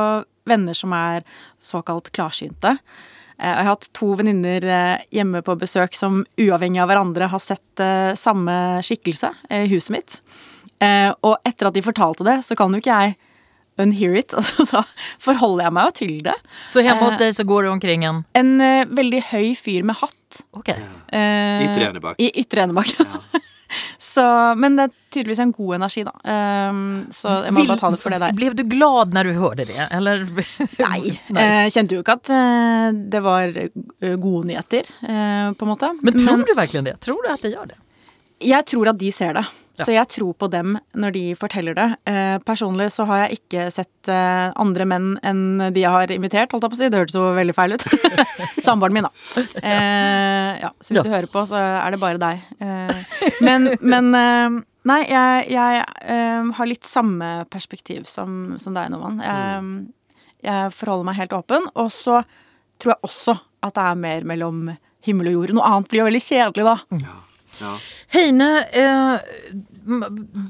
venner som er såkalt klarsynte. Eh, jeg har hatt to venninner eh, hjemme på besøk som uavhengig av hverandre har sett eh, samme skikkelse i huset mitt. Og etter at de fortalte det, så kan jo ikke jeg unhear it. Altså, da forholder jeg meg jo til det.
Så hjemme hos deg så går du omkring en
En veldig høy fyr med hatt.
Okay.
I Ytre Enebakk.
I Ytre Enebakk. Ja. Så, men det er tydeligvis en god energi, da. Um, så jeg må Vil, bare ta det for det der.
Ble du glad når du hørte det, eller?
Nei. Nei. Jeg kjente jo ikke at uh, det var eh, gode nyheter, på en måte.
Men tror men, du virkelig det? Tror du at det gjør det?
Jeg tror at de ser det. Ja. Så jeg tror på dem når de forteller det. Eh, personlig så har jeg ikke sett eh, andre menn enn de jeg har invitert, holdt jeg på å si. Det hørtes jo veldig feil ut. Samboeren min, da. Eh, ja, så hvis ja. du hører på, så er det bare deg. Men, men Nei, jeg, jeg har litt samme perspektiv som, som deg, Noman. Jeg, mm. jeg forholder meg helt åpen. Og så tror jeg også at det er mer mellom himmel og jord. Noe annet blir jo veldig kjedelig, da. Ja.
Ja. Heine, eh,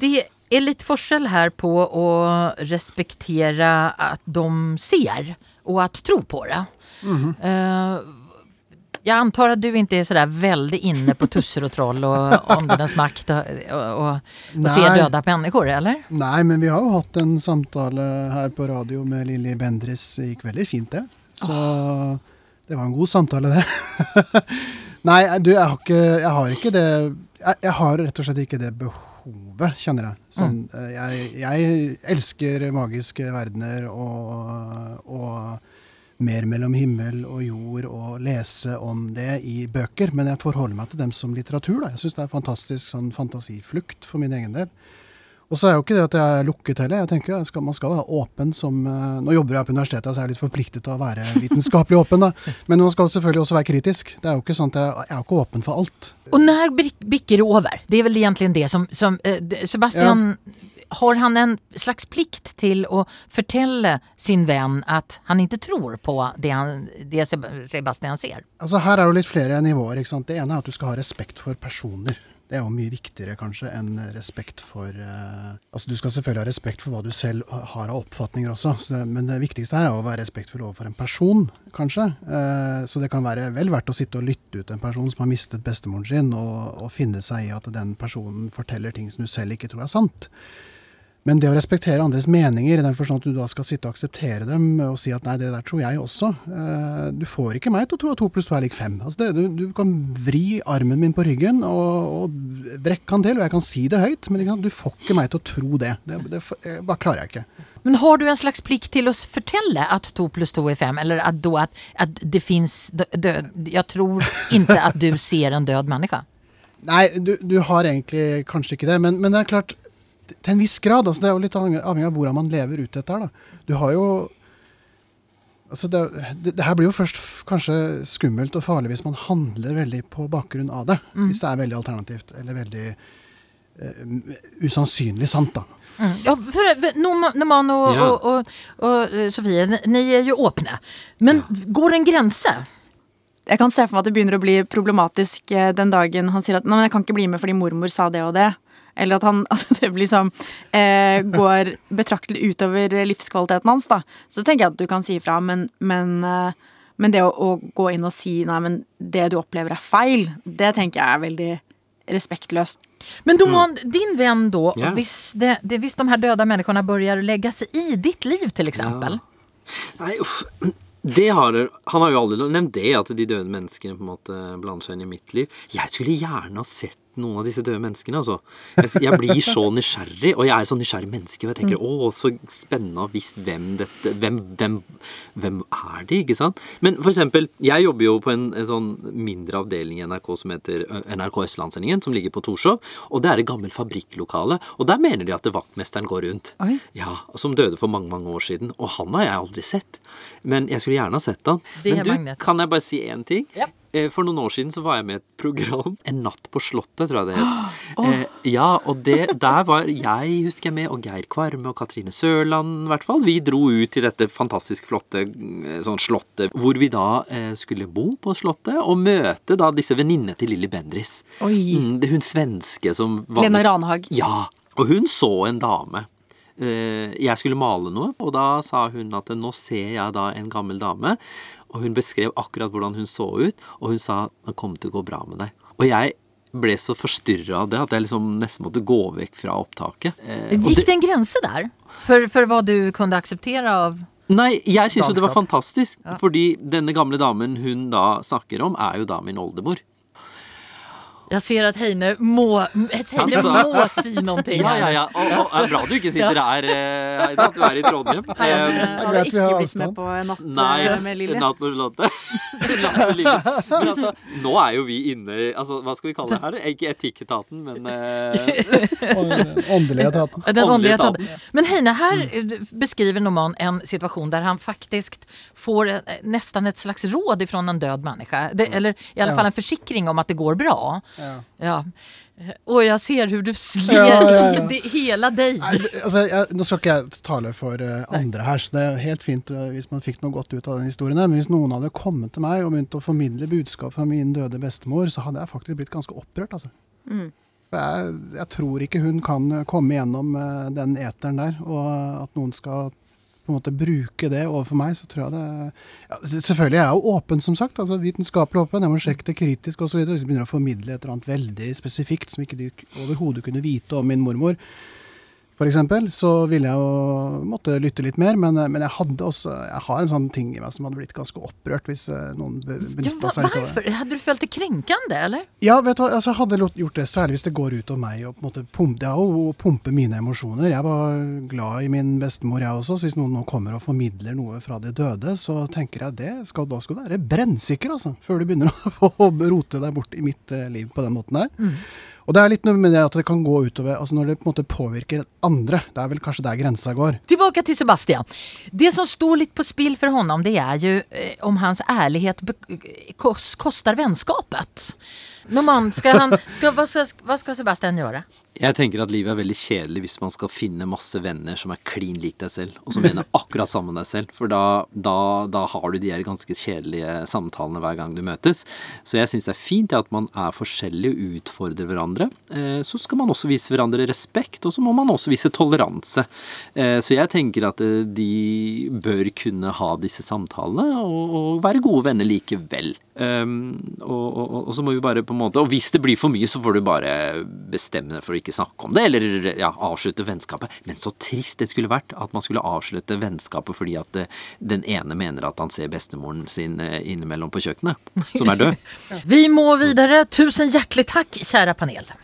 det er litt forskjell her på å respektere at de ser og at tro på det. Mm. Eh, jeg antar at du ikke er sådär veldig inne på tusser og troll og åndenes makt og, og, og ser døde mennesker, eller?
Nei, men vi har jo hatt en samtale her på radio med Lilly Bendris. Det gikk veldig fint, det. Så oh. det var en god samtale, det. Nei, du, jeg har ikke, jeg har ikke det jeg, jeg, har rett og slett ikke det behovet, kjenner jeg. Sånn, mm. Eh, jeg, jeg, elsker magiske verdener og, og mer mellom himmel og jord og lese om det i bøker, men jeg forholder meg til dem som litteratur. Da. Jeg syns det er fantastisk sånn fantasiflukt for min egen del. Og så er jo ikke det at jeg er lukket heller. Jeg tenker jeg skal, Man skal være åpen som uh, Nå jobber jeg på universitetet, så jeg er litt forpliktet til å være vitenskapelig åpen. da. Men man skal selvfølgelig også være kritisk. Det er jo ikke sånn at Jeg, jeg er ikke åpen for alt.
Og når bikker det over? Det er vel egentlig det som, som uh, Sebastian ja. Har han en slags plikt til å fortelle sin venn at han ikke tror på det, han, det Sebastian ser?
Altså Her er det litt flere nivåer. ikke sant? Det ene er at du skal ha respekt for personer. Det er jo mye viktigere kanskje enn respekt for uh, Altså Du skal selvfølgelig ha respekt for hva du selv har av oppfatninger også, det, men det viktigste her er å være respektfull overfor en person, kanskje. Uh, så det kan være vel verdt å sitte og lytte ut en person som har mistet bestemoren sin, og, og finne seg i at den personen forteller ting som du selv ikke tror er sant. Men det å respektere andres meninger, i den forstand at du da skal sitte og akseptere dem og si at nei, det der tror jeg også eh, Du får ikke meg til å tro at to pluss to er lik fem. Altså det, du, du, kan vri armen min på ryggen og, og brekke han til, og jeg kan si det høyt, men du får ikke meg til å tro det. Det, det det bare klarer jeg ikke.
Men har du en slags plikt til å fortelle at to pluss to er fem, eller at, at, at det fins Jeg tror ikke at du ser en død menneske.
Nei, du, du, har egentlig kanskje ikke det, men, men det er klart til en viss grad. altså Det er jo litt avhengig av hvordan man lever ut dette her. da. Du har jo altså det, det, det, her blir jo først kanskje skummelt og farlig hvis man handler veldig på bakgrunn av det. Mm. Hvis det er veldig alternativt eller veldig uh, usannsynlig sant, da.
Ja, för Norman och,
Ja.
och, och, och Sofie, ni- er är ju åpne. Men går det en grense?
Jeg kan se for meg at det begynner å bli problematisk eh, den dagen han sier at Nei, men jeg kan ikke bli med fordi mormor sa det og det. Eller at han at det blir sånn eh, Går betraktelig utover livskvaliteten hans, da. Så tenker jeg at du kan si ifra, men, men, eh, men det å, å gå inn og si nei, men det du opplever er feil, det tenker jeg er veldig respektløst.
Men Norman, din venn da,
yeah.
hvis, det, det, hvis de her døde menneskene begynner å legge seg i ditt liv f.eks. exempel.
Nei, uff. Det har, han har jo aldri nevnt det, at de døde menneskene på en måte blander seg inn i mitt liv. Jeg skulle gjerne ha sett noen av disse døde menneskene, altså. Jeg, jeg blir så nysgjerrig, og jeg er så nysgjerrig menneske. Og jeg tenker å, så spennende å vite hvem dette hvem, hvem, hvem er de, ikke sant? Men for eksempel, jeg jobber jo på en, en sånn mindre avdeling i NRK som heter NRK Østlandssendingen, som ligger på Torshov. Og det er et gammelt fabrikklokale. Og der mener de at vaktmesteren går rundt.
Oi.
Ja, Som døde for mange mange år siden. Og han har jeg aldri sett. Men jeg skulle gjerne ha sett han. Men du, kan jeg bare si én ting?
Ja.
Eh, For noen år siden så var jeg med i et program, En natt på Slottet, tror jeg det het. Eh, ja, og det, der var jeg, husker jeg med, og Geir Kvarme og Katrine Sørland, i hvert fall. Vi dro ut til dette fantastisk flotte eh, sånn slottet, hvor vi da eh, skulle bo på slottet, og møte da disse venninnene til Lilly Bendriss.
Oi.
Mm, hun svenske som
Lena Ranhag.
Ja. Og hun så en dame. Jeg skulle male noe, og da sa hun at nå ser jeg da en gammel dame. Og hun beskrev akkurat hvordan hun så ut, og hun sa det kommer til å gå bra med deg. Og jeg ble så forstyrra av det at jeg liksom nesten måtte gå vekk fra opptaket. Eh,
Gikk det en grense der for, for hva du kunne akseptere av...
Nei, jeg syns jo det var
fantastisk.
fantastisk. Fordi denne gamle damen hun da snakker om, er jo da min oldemor.
Jag ser at Heine må, Heine
altså,
må si noe
Ja, ja, ja. Og, og er bra du ikke sitter her, eh, Heidi, at du er i Trondheim. Eh,
Jeg
greit
hadde
vi
ikke
har
blitt
avstand.
med på natt
Nei,
eh, med Lilly.
natt med Charlotte. Men altså, nå er jo vi inne i altså, Hva skal vi kalle det her? Ikke Etikketaten, men eh,
Åndelige etaten.
Den åndelige
etaten.
Men Heine, här eh, beskriver Norman en situasjon der han faktisk får nesten et slags råd fra en død menneske. Det, eller i
alle
fall en forsikring om at det går bra.
Ja.
Ja. Og jeg ser hvordan du sler
Ja, ja,
det- hela
deg. Altså, jeg, nå skal ikke jeg tale for eh, andre her, så det er helt fint eh, hvis man fikk noe godt ut av den historien. Men hvis noen hadde kommet til meg og begynt å formidle budskap fra min døde bestemor, så hadde jeg faktisk blitt ganske opprørt, altså. For jeg, jeg tror ikke hun kan eh, komme gjennom eh, den eteren der, og at noen skal på en måte bruke det overfor meg, så tror jeg det ja, Selvfølgelig er jeg jo åpen, som sagt. altså Vitenskapelig åpen. Jeg må sjekke det kritisk osv. Hvis jeg begynner å formidle et eller annet veldig spesifikt som ikke de overhodet kunne vite om min mormor, eksempel, så ville jeg jo måtte lytte litt mer. Men, men jeg også Jeg har en sånn ting i meg som hadde blitt ganske opprørt hvis eh, noen be- benytta seg av det.
varför? Hadde du følt det krenkende, eller?
Ja, vet du hva, altså, jeg hadde gjort det særlig hvis det går ut over meg. og på en måte pumpe, er jo å pumpe mine emosjoner. Jeg var glad i min bestemor, jeg også. Så hvis noen nå kommer og formidler noe fra de døde, så tenker jeg det skal, da skal du være brennsikker, altså. Før du begynner å, rote deg bort i mitt eh, liv på den måten der. Og det er litt noe med det at det kan gå utover altså Når det på en måte påvirker andre. Det er vel kanskje der grensa går.
Tilbake til Sebastian. Det som står litt på spill for honom det er ju eh, om hans ærlighet koster kos- kostar skal han, skal, hva, skal, hva skal Sebastian gjøre?
Jeg tenker at livet er veldig kjedelig hvis man skal finne masse venner som er klin lik deg selv, og som mener akkurat samme deg selv. For da, da, da har du de her ganske kjedelige samtalene hver gang du møtes. Så jeg syns det er fint at man er forskjellig og utfordrer hverandre. Eh, Så skal man også vise hverandre respekt, og så må man også vise toleranse. Eh, Så jeg tenker at eh, de bør kunne ha disse samtalene og, være gode venner likevel. Um, og, og, og så må vi bare på en måte Og hvis det blir for mye, så får du bare bestemme deg for å ikke snakke om det, eller ja, avslutte vennskapet. Men så trist det skulle vært at man skulle avslutte vennskapet fordi at eh, den ene mener at han ser bestemoren sin eh, innimellom på kjøkkenet, som er død.
Vi må videre. Tusen hjertelig takk, kjære panel.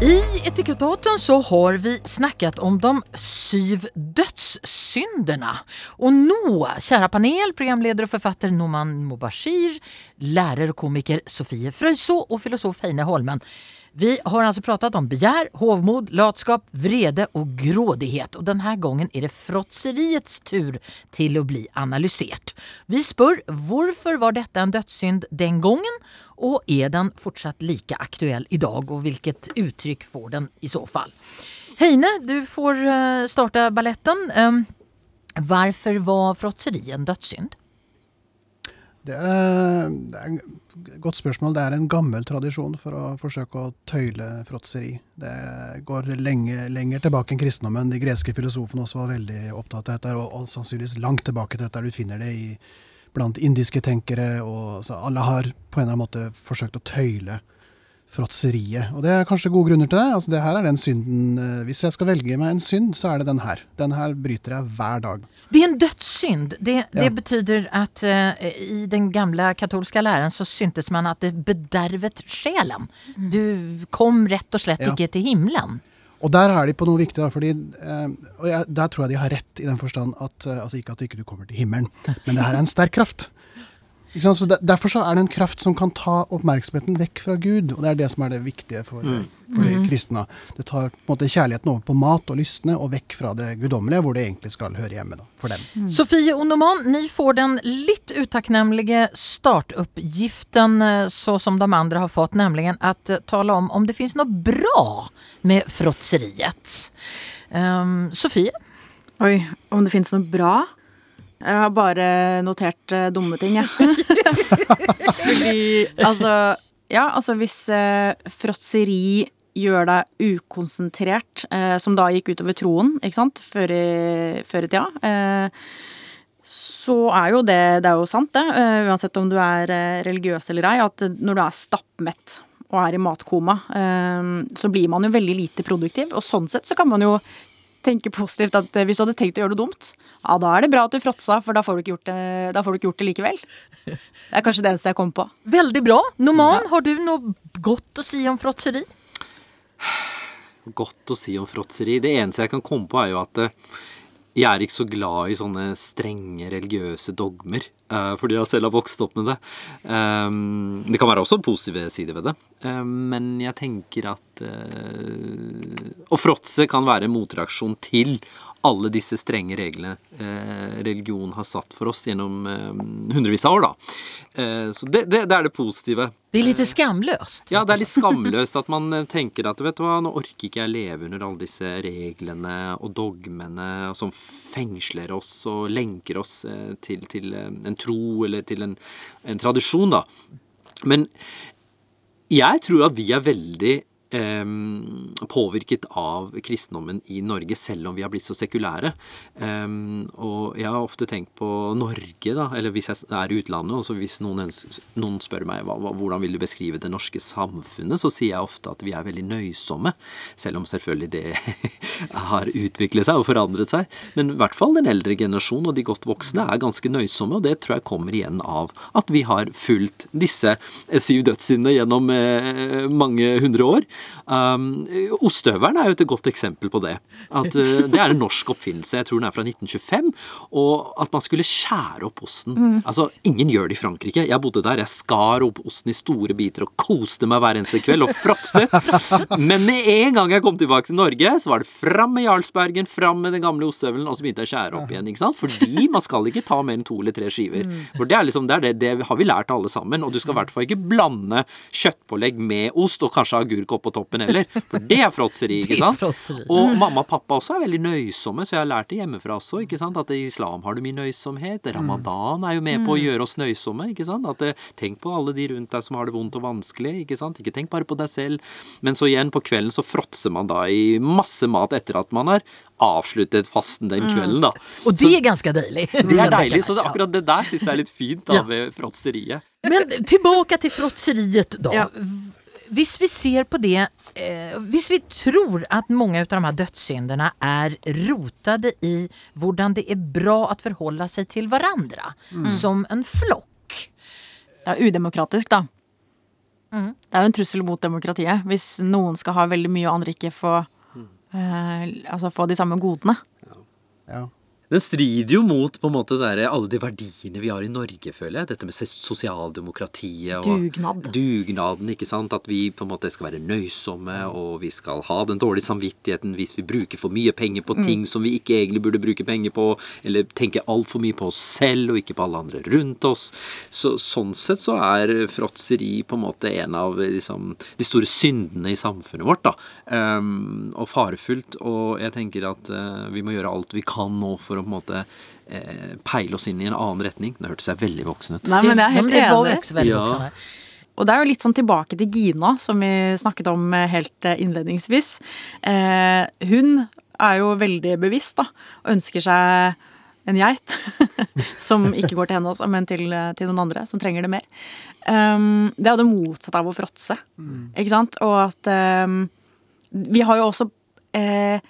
I Etikettaten så har vi snakket om de syv dødssynderna. Og nå, kjære panel, programleder og forfatter Noman Mobashir, lærer og komiker Sofie Frøysaa og filosof Heine Holmen. Vi har alltså pratat om begär, hovmod, latskap, vrede og grådighet. Og denne gangen er det frotseriets tur til å bli analysert. Vi spør hvorfor var dette en dødssynd den gangen, og er den fortsatt like aktuell i dag, og hvilket uttrykk får den i så fall? Heine, du får starta balletten. Hvorfor var frotseri en dødssynd?
Det er, det er et godt spørsmål. Det er en gammel tradisjon for å forsøke å tøyle fråtseri. Det går lenge, lenger tilbake enn kristendommen. De greske filosofene også var veldig opptatt av dette, og, og sannsynligvis langt tilbake til dette. Du finner det i, blant indiske tenkere. og Alle har på en eller annen måte forsøkt å tøyle fråtseriet. Og det er kanskje gode grunner til det. Altså, det her er den synden eh, Hvis jeg skal velge meg en synd, så er det den her. Den her bryter jeg hver dag.
Det er en dødssynd. Det, det
betyr
betyder at uh, i den gamle katolske læren så syntes man at det bedervet sjelen. Du kom rett og slett
Ja.
ikke til himmelen.
Og der er de på noe viktig, fordi eh, Og jeg, der tror jeg de har rett, i den forstand at Altså ikke at du ikke kommer til himmelen, men det her er en sterk kraft. Ikke sant? Så de, Derfor så er det en kraft som kan ta oppmerksomheten vekk fra Gud, og det er det som er det viktige for, for de kristne. Det tar på en måte kjærligheten over på mat og lystne, og vekk fra det guddommelige, hvor det egentlig skal høre hjemme da, for dem.
Sofie Ondoman, ni får den litt utakknemlige startuppgiften eh, så som de andre har fått, nemlig at eh, tale om om det finnes noe bra med fråtseriet. Um, Sofie?
Oi, om det finnes noe bra? Jeg har bare notert uh, dumme ting, jeg. Fordi, altså Ja, altså hvis uh, fråtseri gjør deg ukonsentrert, uh, som da gikk utover troen, ikke sant, før i, før i tida, uh, så er jo det Det er jo sant, det, uansett om du er religiøs eller ei, at når du er stappmett og er i matkoma, så blir man jo veldig lite produktiv. Og sånn sett så kan man jo tenke positivt at eh, hvis du hadde tenkt å gjøre noe dumt, ja, da er det bra at du fråtsa, for da får du ikke gjort det, da får du ikke gjort det likevel. Det er kanskje det eneste jeg kom på.
Veldig bra. Noman, har du noe godt å si om fråtseri?
Godt å si om fråtseri. Det eneste jeg kan komme på, er jo at eh, jeg er ikke så glad i sånne strenge religiøse dogmer. eh, fordi jeg selv har vokst opp med det. Um, det kan være også positive sider ved det. Um, men jeg tenker at Å fråtse kan være en motreaksjon til alle disse strenge reglene eh, religion har satt for oss gjennom eh, hundrevis av år. Da. Eh, så det, det, det er det positive.
Det er litt skamløst.
Ja, det er litt skamløst at man tenker at vet du hva, nå orker ikke jeg leve under alle disse reglene og dogmene som fengsler oss og lenker oss til, til en tro eller til en, en tradisjon, da. Men jeg tror at vi er veldig påvirket av kristendommen i Norge, selv om vi har blitt så sekulære. Og jeg har ofte tenkt på Norge, da, eller hvis jeg er i utlandet, og så hvis noen, noen spør meg hvordan vil du beskrive det norske samfunnet, så sier jeg ofte at vi er veldig nøysomme, selv om selvfølgelig det har utviklet seg og forandret seg. Men i hvert fall den eldre generasjonen og de godt voksne er ganske nøysomme, og det tror jeg kommer igjen av at vi har fulgt disse eh, syv dødssyndene gjennom eh, mange hundre år. Um, ostehøvelen er jo et godt eksempel på det. At uh, Det er en norsk oppfinnelse. Jeg tror den er fra 1925. Og at man skulle skjære opp osten. Altså, Ingen gjør det i Frankrike. Jeg bodde der. Jeg skar opp osten i store biter og koste meg hver eneste kveld og fråtset. Men med en gang jeg kom tilbake til Norge, så var det fram med Jarlsbergen, fram med den gamle ostehøvelen, og så begynte jeg å skjære opp igjen. ikke sant? Fordi man skal ikke ta mer enn to eller tre skiver. For det er liksom, det, er det, det har vi lært alle sammen. Og du skal i hvert fall ikke blande kjøttpålegg med ost, og kanskje agurk oppå toppen heller. For det er fråtseri, ikke sant?
fråtseri.
Og mamma og pappa også er veldig nøysomme, så jeg har lært det hjemmefra også. ikke sant? At i islam har du mye nøysomhet. Ramadan er jo med på å gjøre oss nøysomme. ikke sant? At eh, Tenk på alle de rundt deg som har det vondt og vanskelig. ikke sant? Ikke tenk bare på deg selv. Men så igjen, på kvelden så fråtser man da i masse mat etter at man har avsluttet fasten den kvelden, da.
Og det er ganske deilig.
Det er deilig, så det, akkurat det der syns jeg er litt fint da ved fråtseriet.
Men tilbake til fråtseriet, da.
Ja.
Hvis vi ser på det eh, Hvis vi tror at mange av de her dødssyndene er rotade i hvordan det er bra å forholde seg til hverandre som en flokk
Det er udemokratisk, da. Det er jo en trussel mot demokratiet hvis noen skal ha veldig mye og andre ikke få, eh, altså få de samme godene.
Ja. Ja.
Den strider jo mot på en måte der, alle de verdiene vi har i Norge, føler jeg. Dette med sosialdemokratiet og
Dugnad.
dugnaden, ikke sant. At vi på en måte skal være nøysomme, og vi skal ha den dårlige samvittigheten hvis vi bruker for mye penger på ting som vi ikke egentlig burde bruke penger på, eller tenker altfor mye på oss selv og ikke på alle andre rundt oss. Så, sånn sett så er fråtseri på en måte en av liksom, de store syndene i samfunnet vårt, da. Um, og farefullt. Og jeg tenker at uh, vi må gjøre alt vi kan nå for å på en måte eh, peile oss inn i en annen retning. Det hørtes jeg veldig voksen ut.
Nei, men jeg er helt
var
enig.
också
Ja.
voksen her.
Og det er jo litt sånn tilbake til Gina, som vi snakket om eh, helt eh, innledningsvis. Eh, hun er jo veldig bevisst, da, og ønsker seg en geit. som ikke går til henne, altså, men til, til noen andre som trenger det mer. Um, det er jo det motsatte av å fråtse, ikke sant? Og at um, Vi har jo også eh,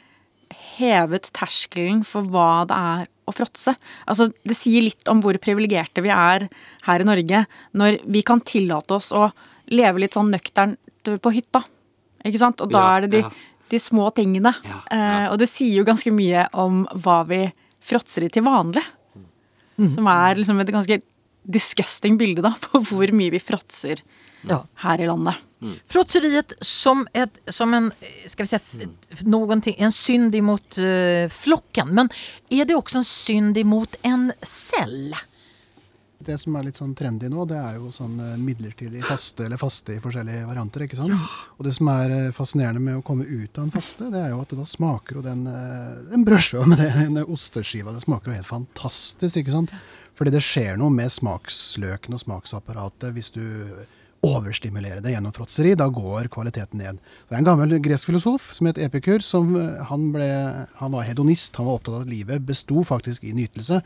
hevet terskelen for hva det er å fråtse. Altså, det sier litt om hvor privilegerte vi er her i Norge når vi kan tillate oss å leve litt sånn nøkternt på hytta. Ikke sant? Og da er det de, de små tingene.
Ja,
Eh, og det sier jo ganske mye om hva vi fråtser i til vanlig. Som er liksom et ganske disgusting bilde da, på hvor mye vi fråtser
Ja.
her i landet.
Fråtseriet som, et, som en, skal vi si, f- f- en synd imot uh, flokken. Men er det også en synd imot en cell?
Det som er litt sånn trendy nå, det er jo sånn eh, midlertidig faste eller faste i forskjellige varianter. ikke sant? Og det som er eh, fascinerende med å komme ut av en faste, det er jo at da smaker jo den, den brødskiva med det- den osteskiva det smaker jo helt fantastisk. ikke sant? Fordi det skjer noe med smaksløkene og smaksapparatet hvis du overstimulerer det gjennom fråtseri. Da går kvaliteten ned. Det er en gammel gresk filosof som het Epikur. som eh, han, ble, han var hedonist. Han var opptatt av at livet besto faktisk i nytelse.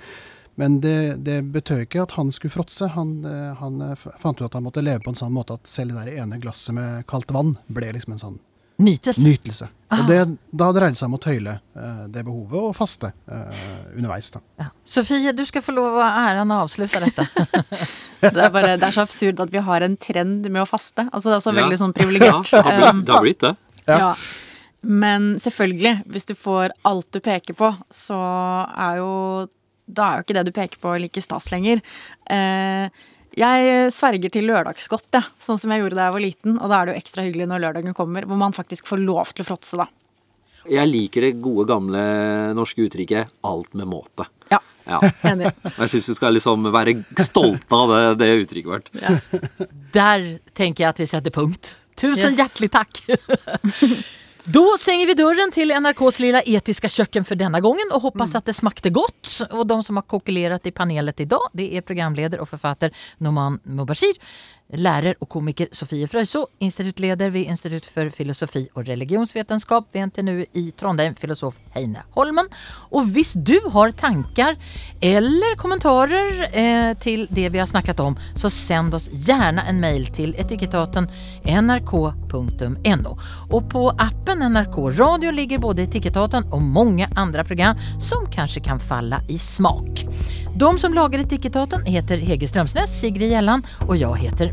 Men det, det betød ikke at han skulle fråtse. Han, eh, han eh, fant ut at han måtte leve på en sånn måte at selv det der ene glasset med kaldt vann ble liksom en sånn
Nytelse?
nytelse. Og det, da dreide det seg om å tøyle eh, det behovet, og faste uh, underveis. da.
Ja. Sofie, du skal få lov av æren å avslutte dette.
Det er, bare, det er så absurd at vi har en trend med å faste. Altså Det er så
Ja.
veldig sånn
Ja, det har blitt det. Har blitt det.
Ja. Men selvfølgelig, hvis du får alt du peker på, så er jo Da er jo ikke det du peker på, like stas lenger. Eh, jeg sverger til lørdagsgodt, ja, sånn som jeg gjorde da jeg var liten. Og da er det jo ekstra hyggelig når lørdagen kommer, hvor man faktisk får lov til å fråtse, da.
Jeg liker det gode, gamle norske uttrykket 'alt med måte'.
Ja,
Ja.
enig.
Jeg syns vi skal liksom være stolte av det, det uttrykket vårt.
Der tenker jeg at vi setter punkt. Tusen
Yes.
hjertelig tack! Då stänger vi dörren till NRKs lilla etiska köken för denna gången och hoppas att det smakte gott. Och de som har kokulerat i panelet idag det är programledare och författare Noman Mubashir, lärare og komiker Sofie Frøyso, institutleder ved Institut for filosofi og religionsvetenskap ved NTNU i Trondheim, filosof Heine Holmen. Og hvis du har tanker eller kommentarer eh, til det vi har snakket om så send oss gjerne en mail til etikettaten nrk.no. Og på appen NRK Radio ligger både Etikettaten og mange andre program som kanskje kan falle i smak. De som lagar Etikettaten heter Hege Strømsnes, Sigrid Gjelland og jeg heter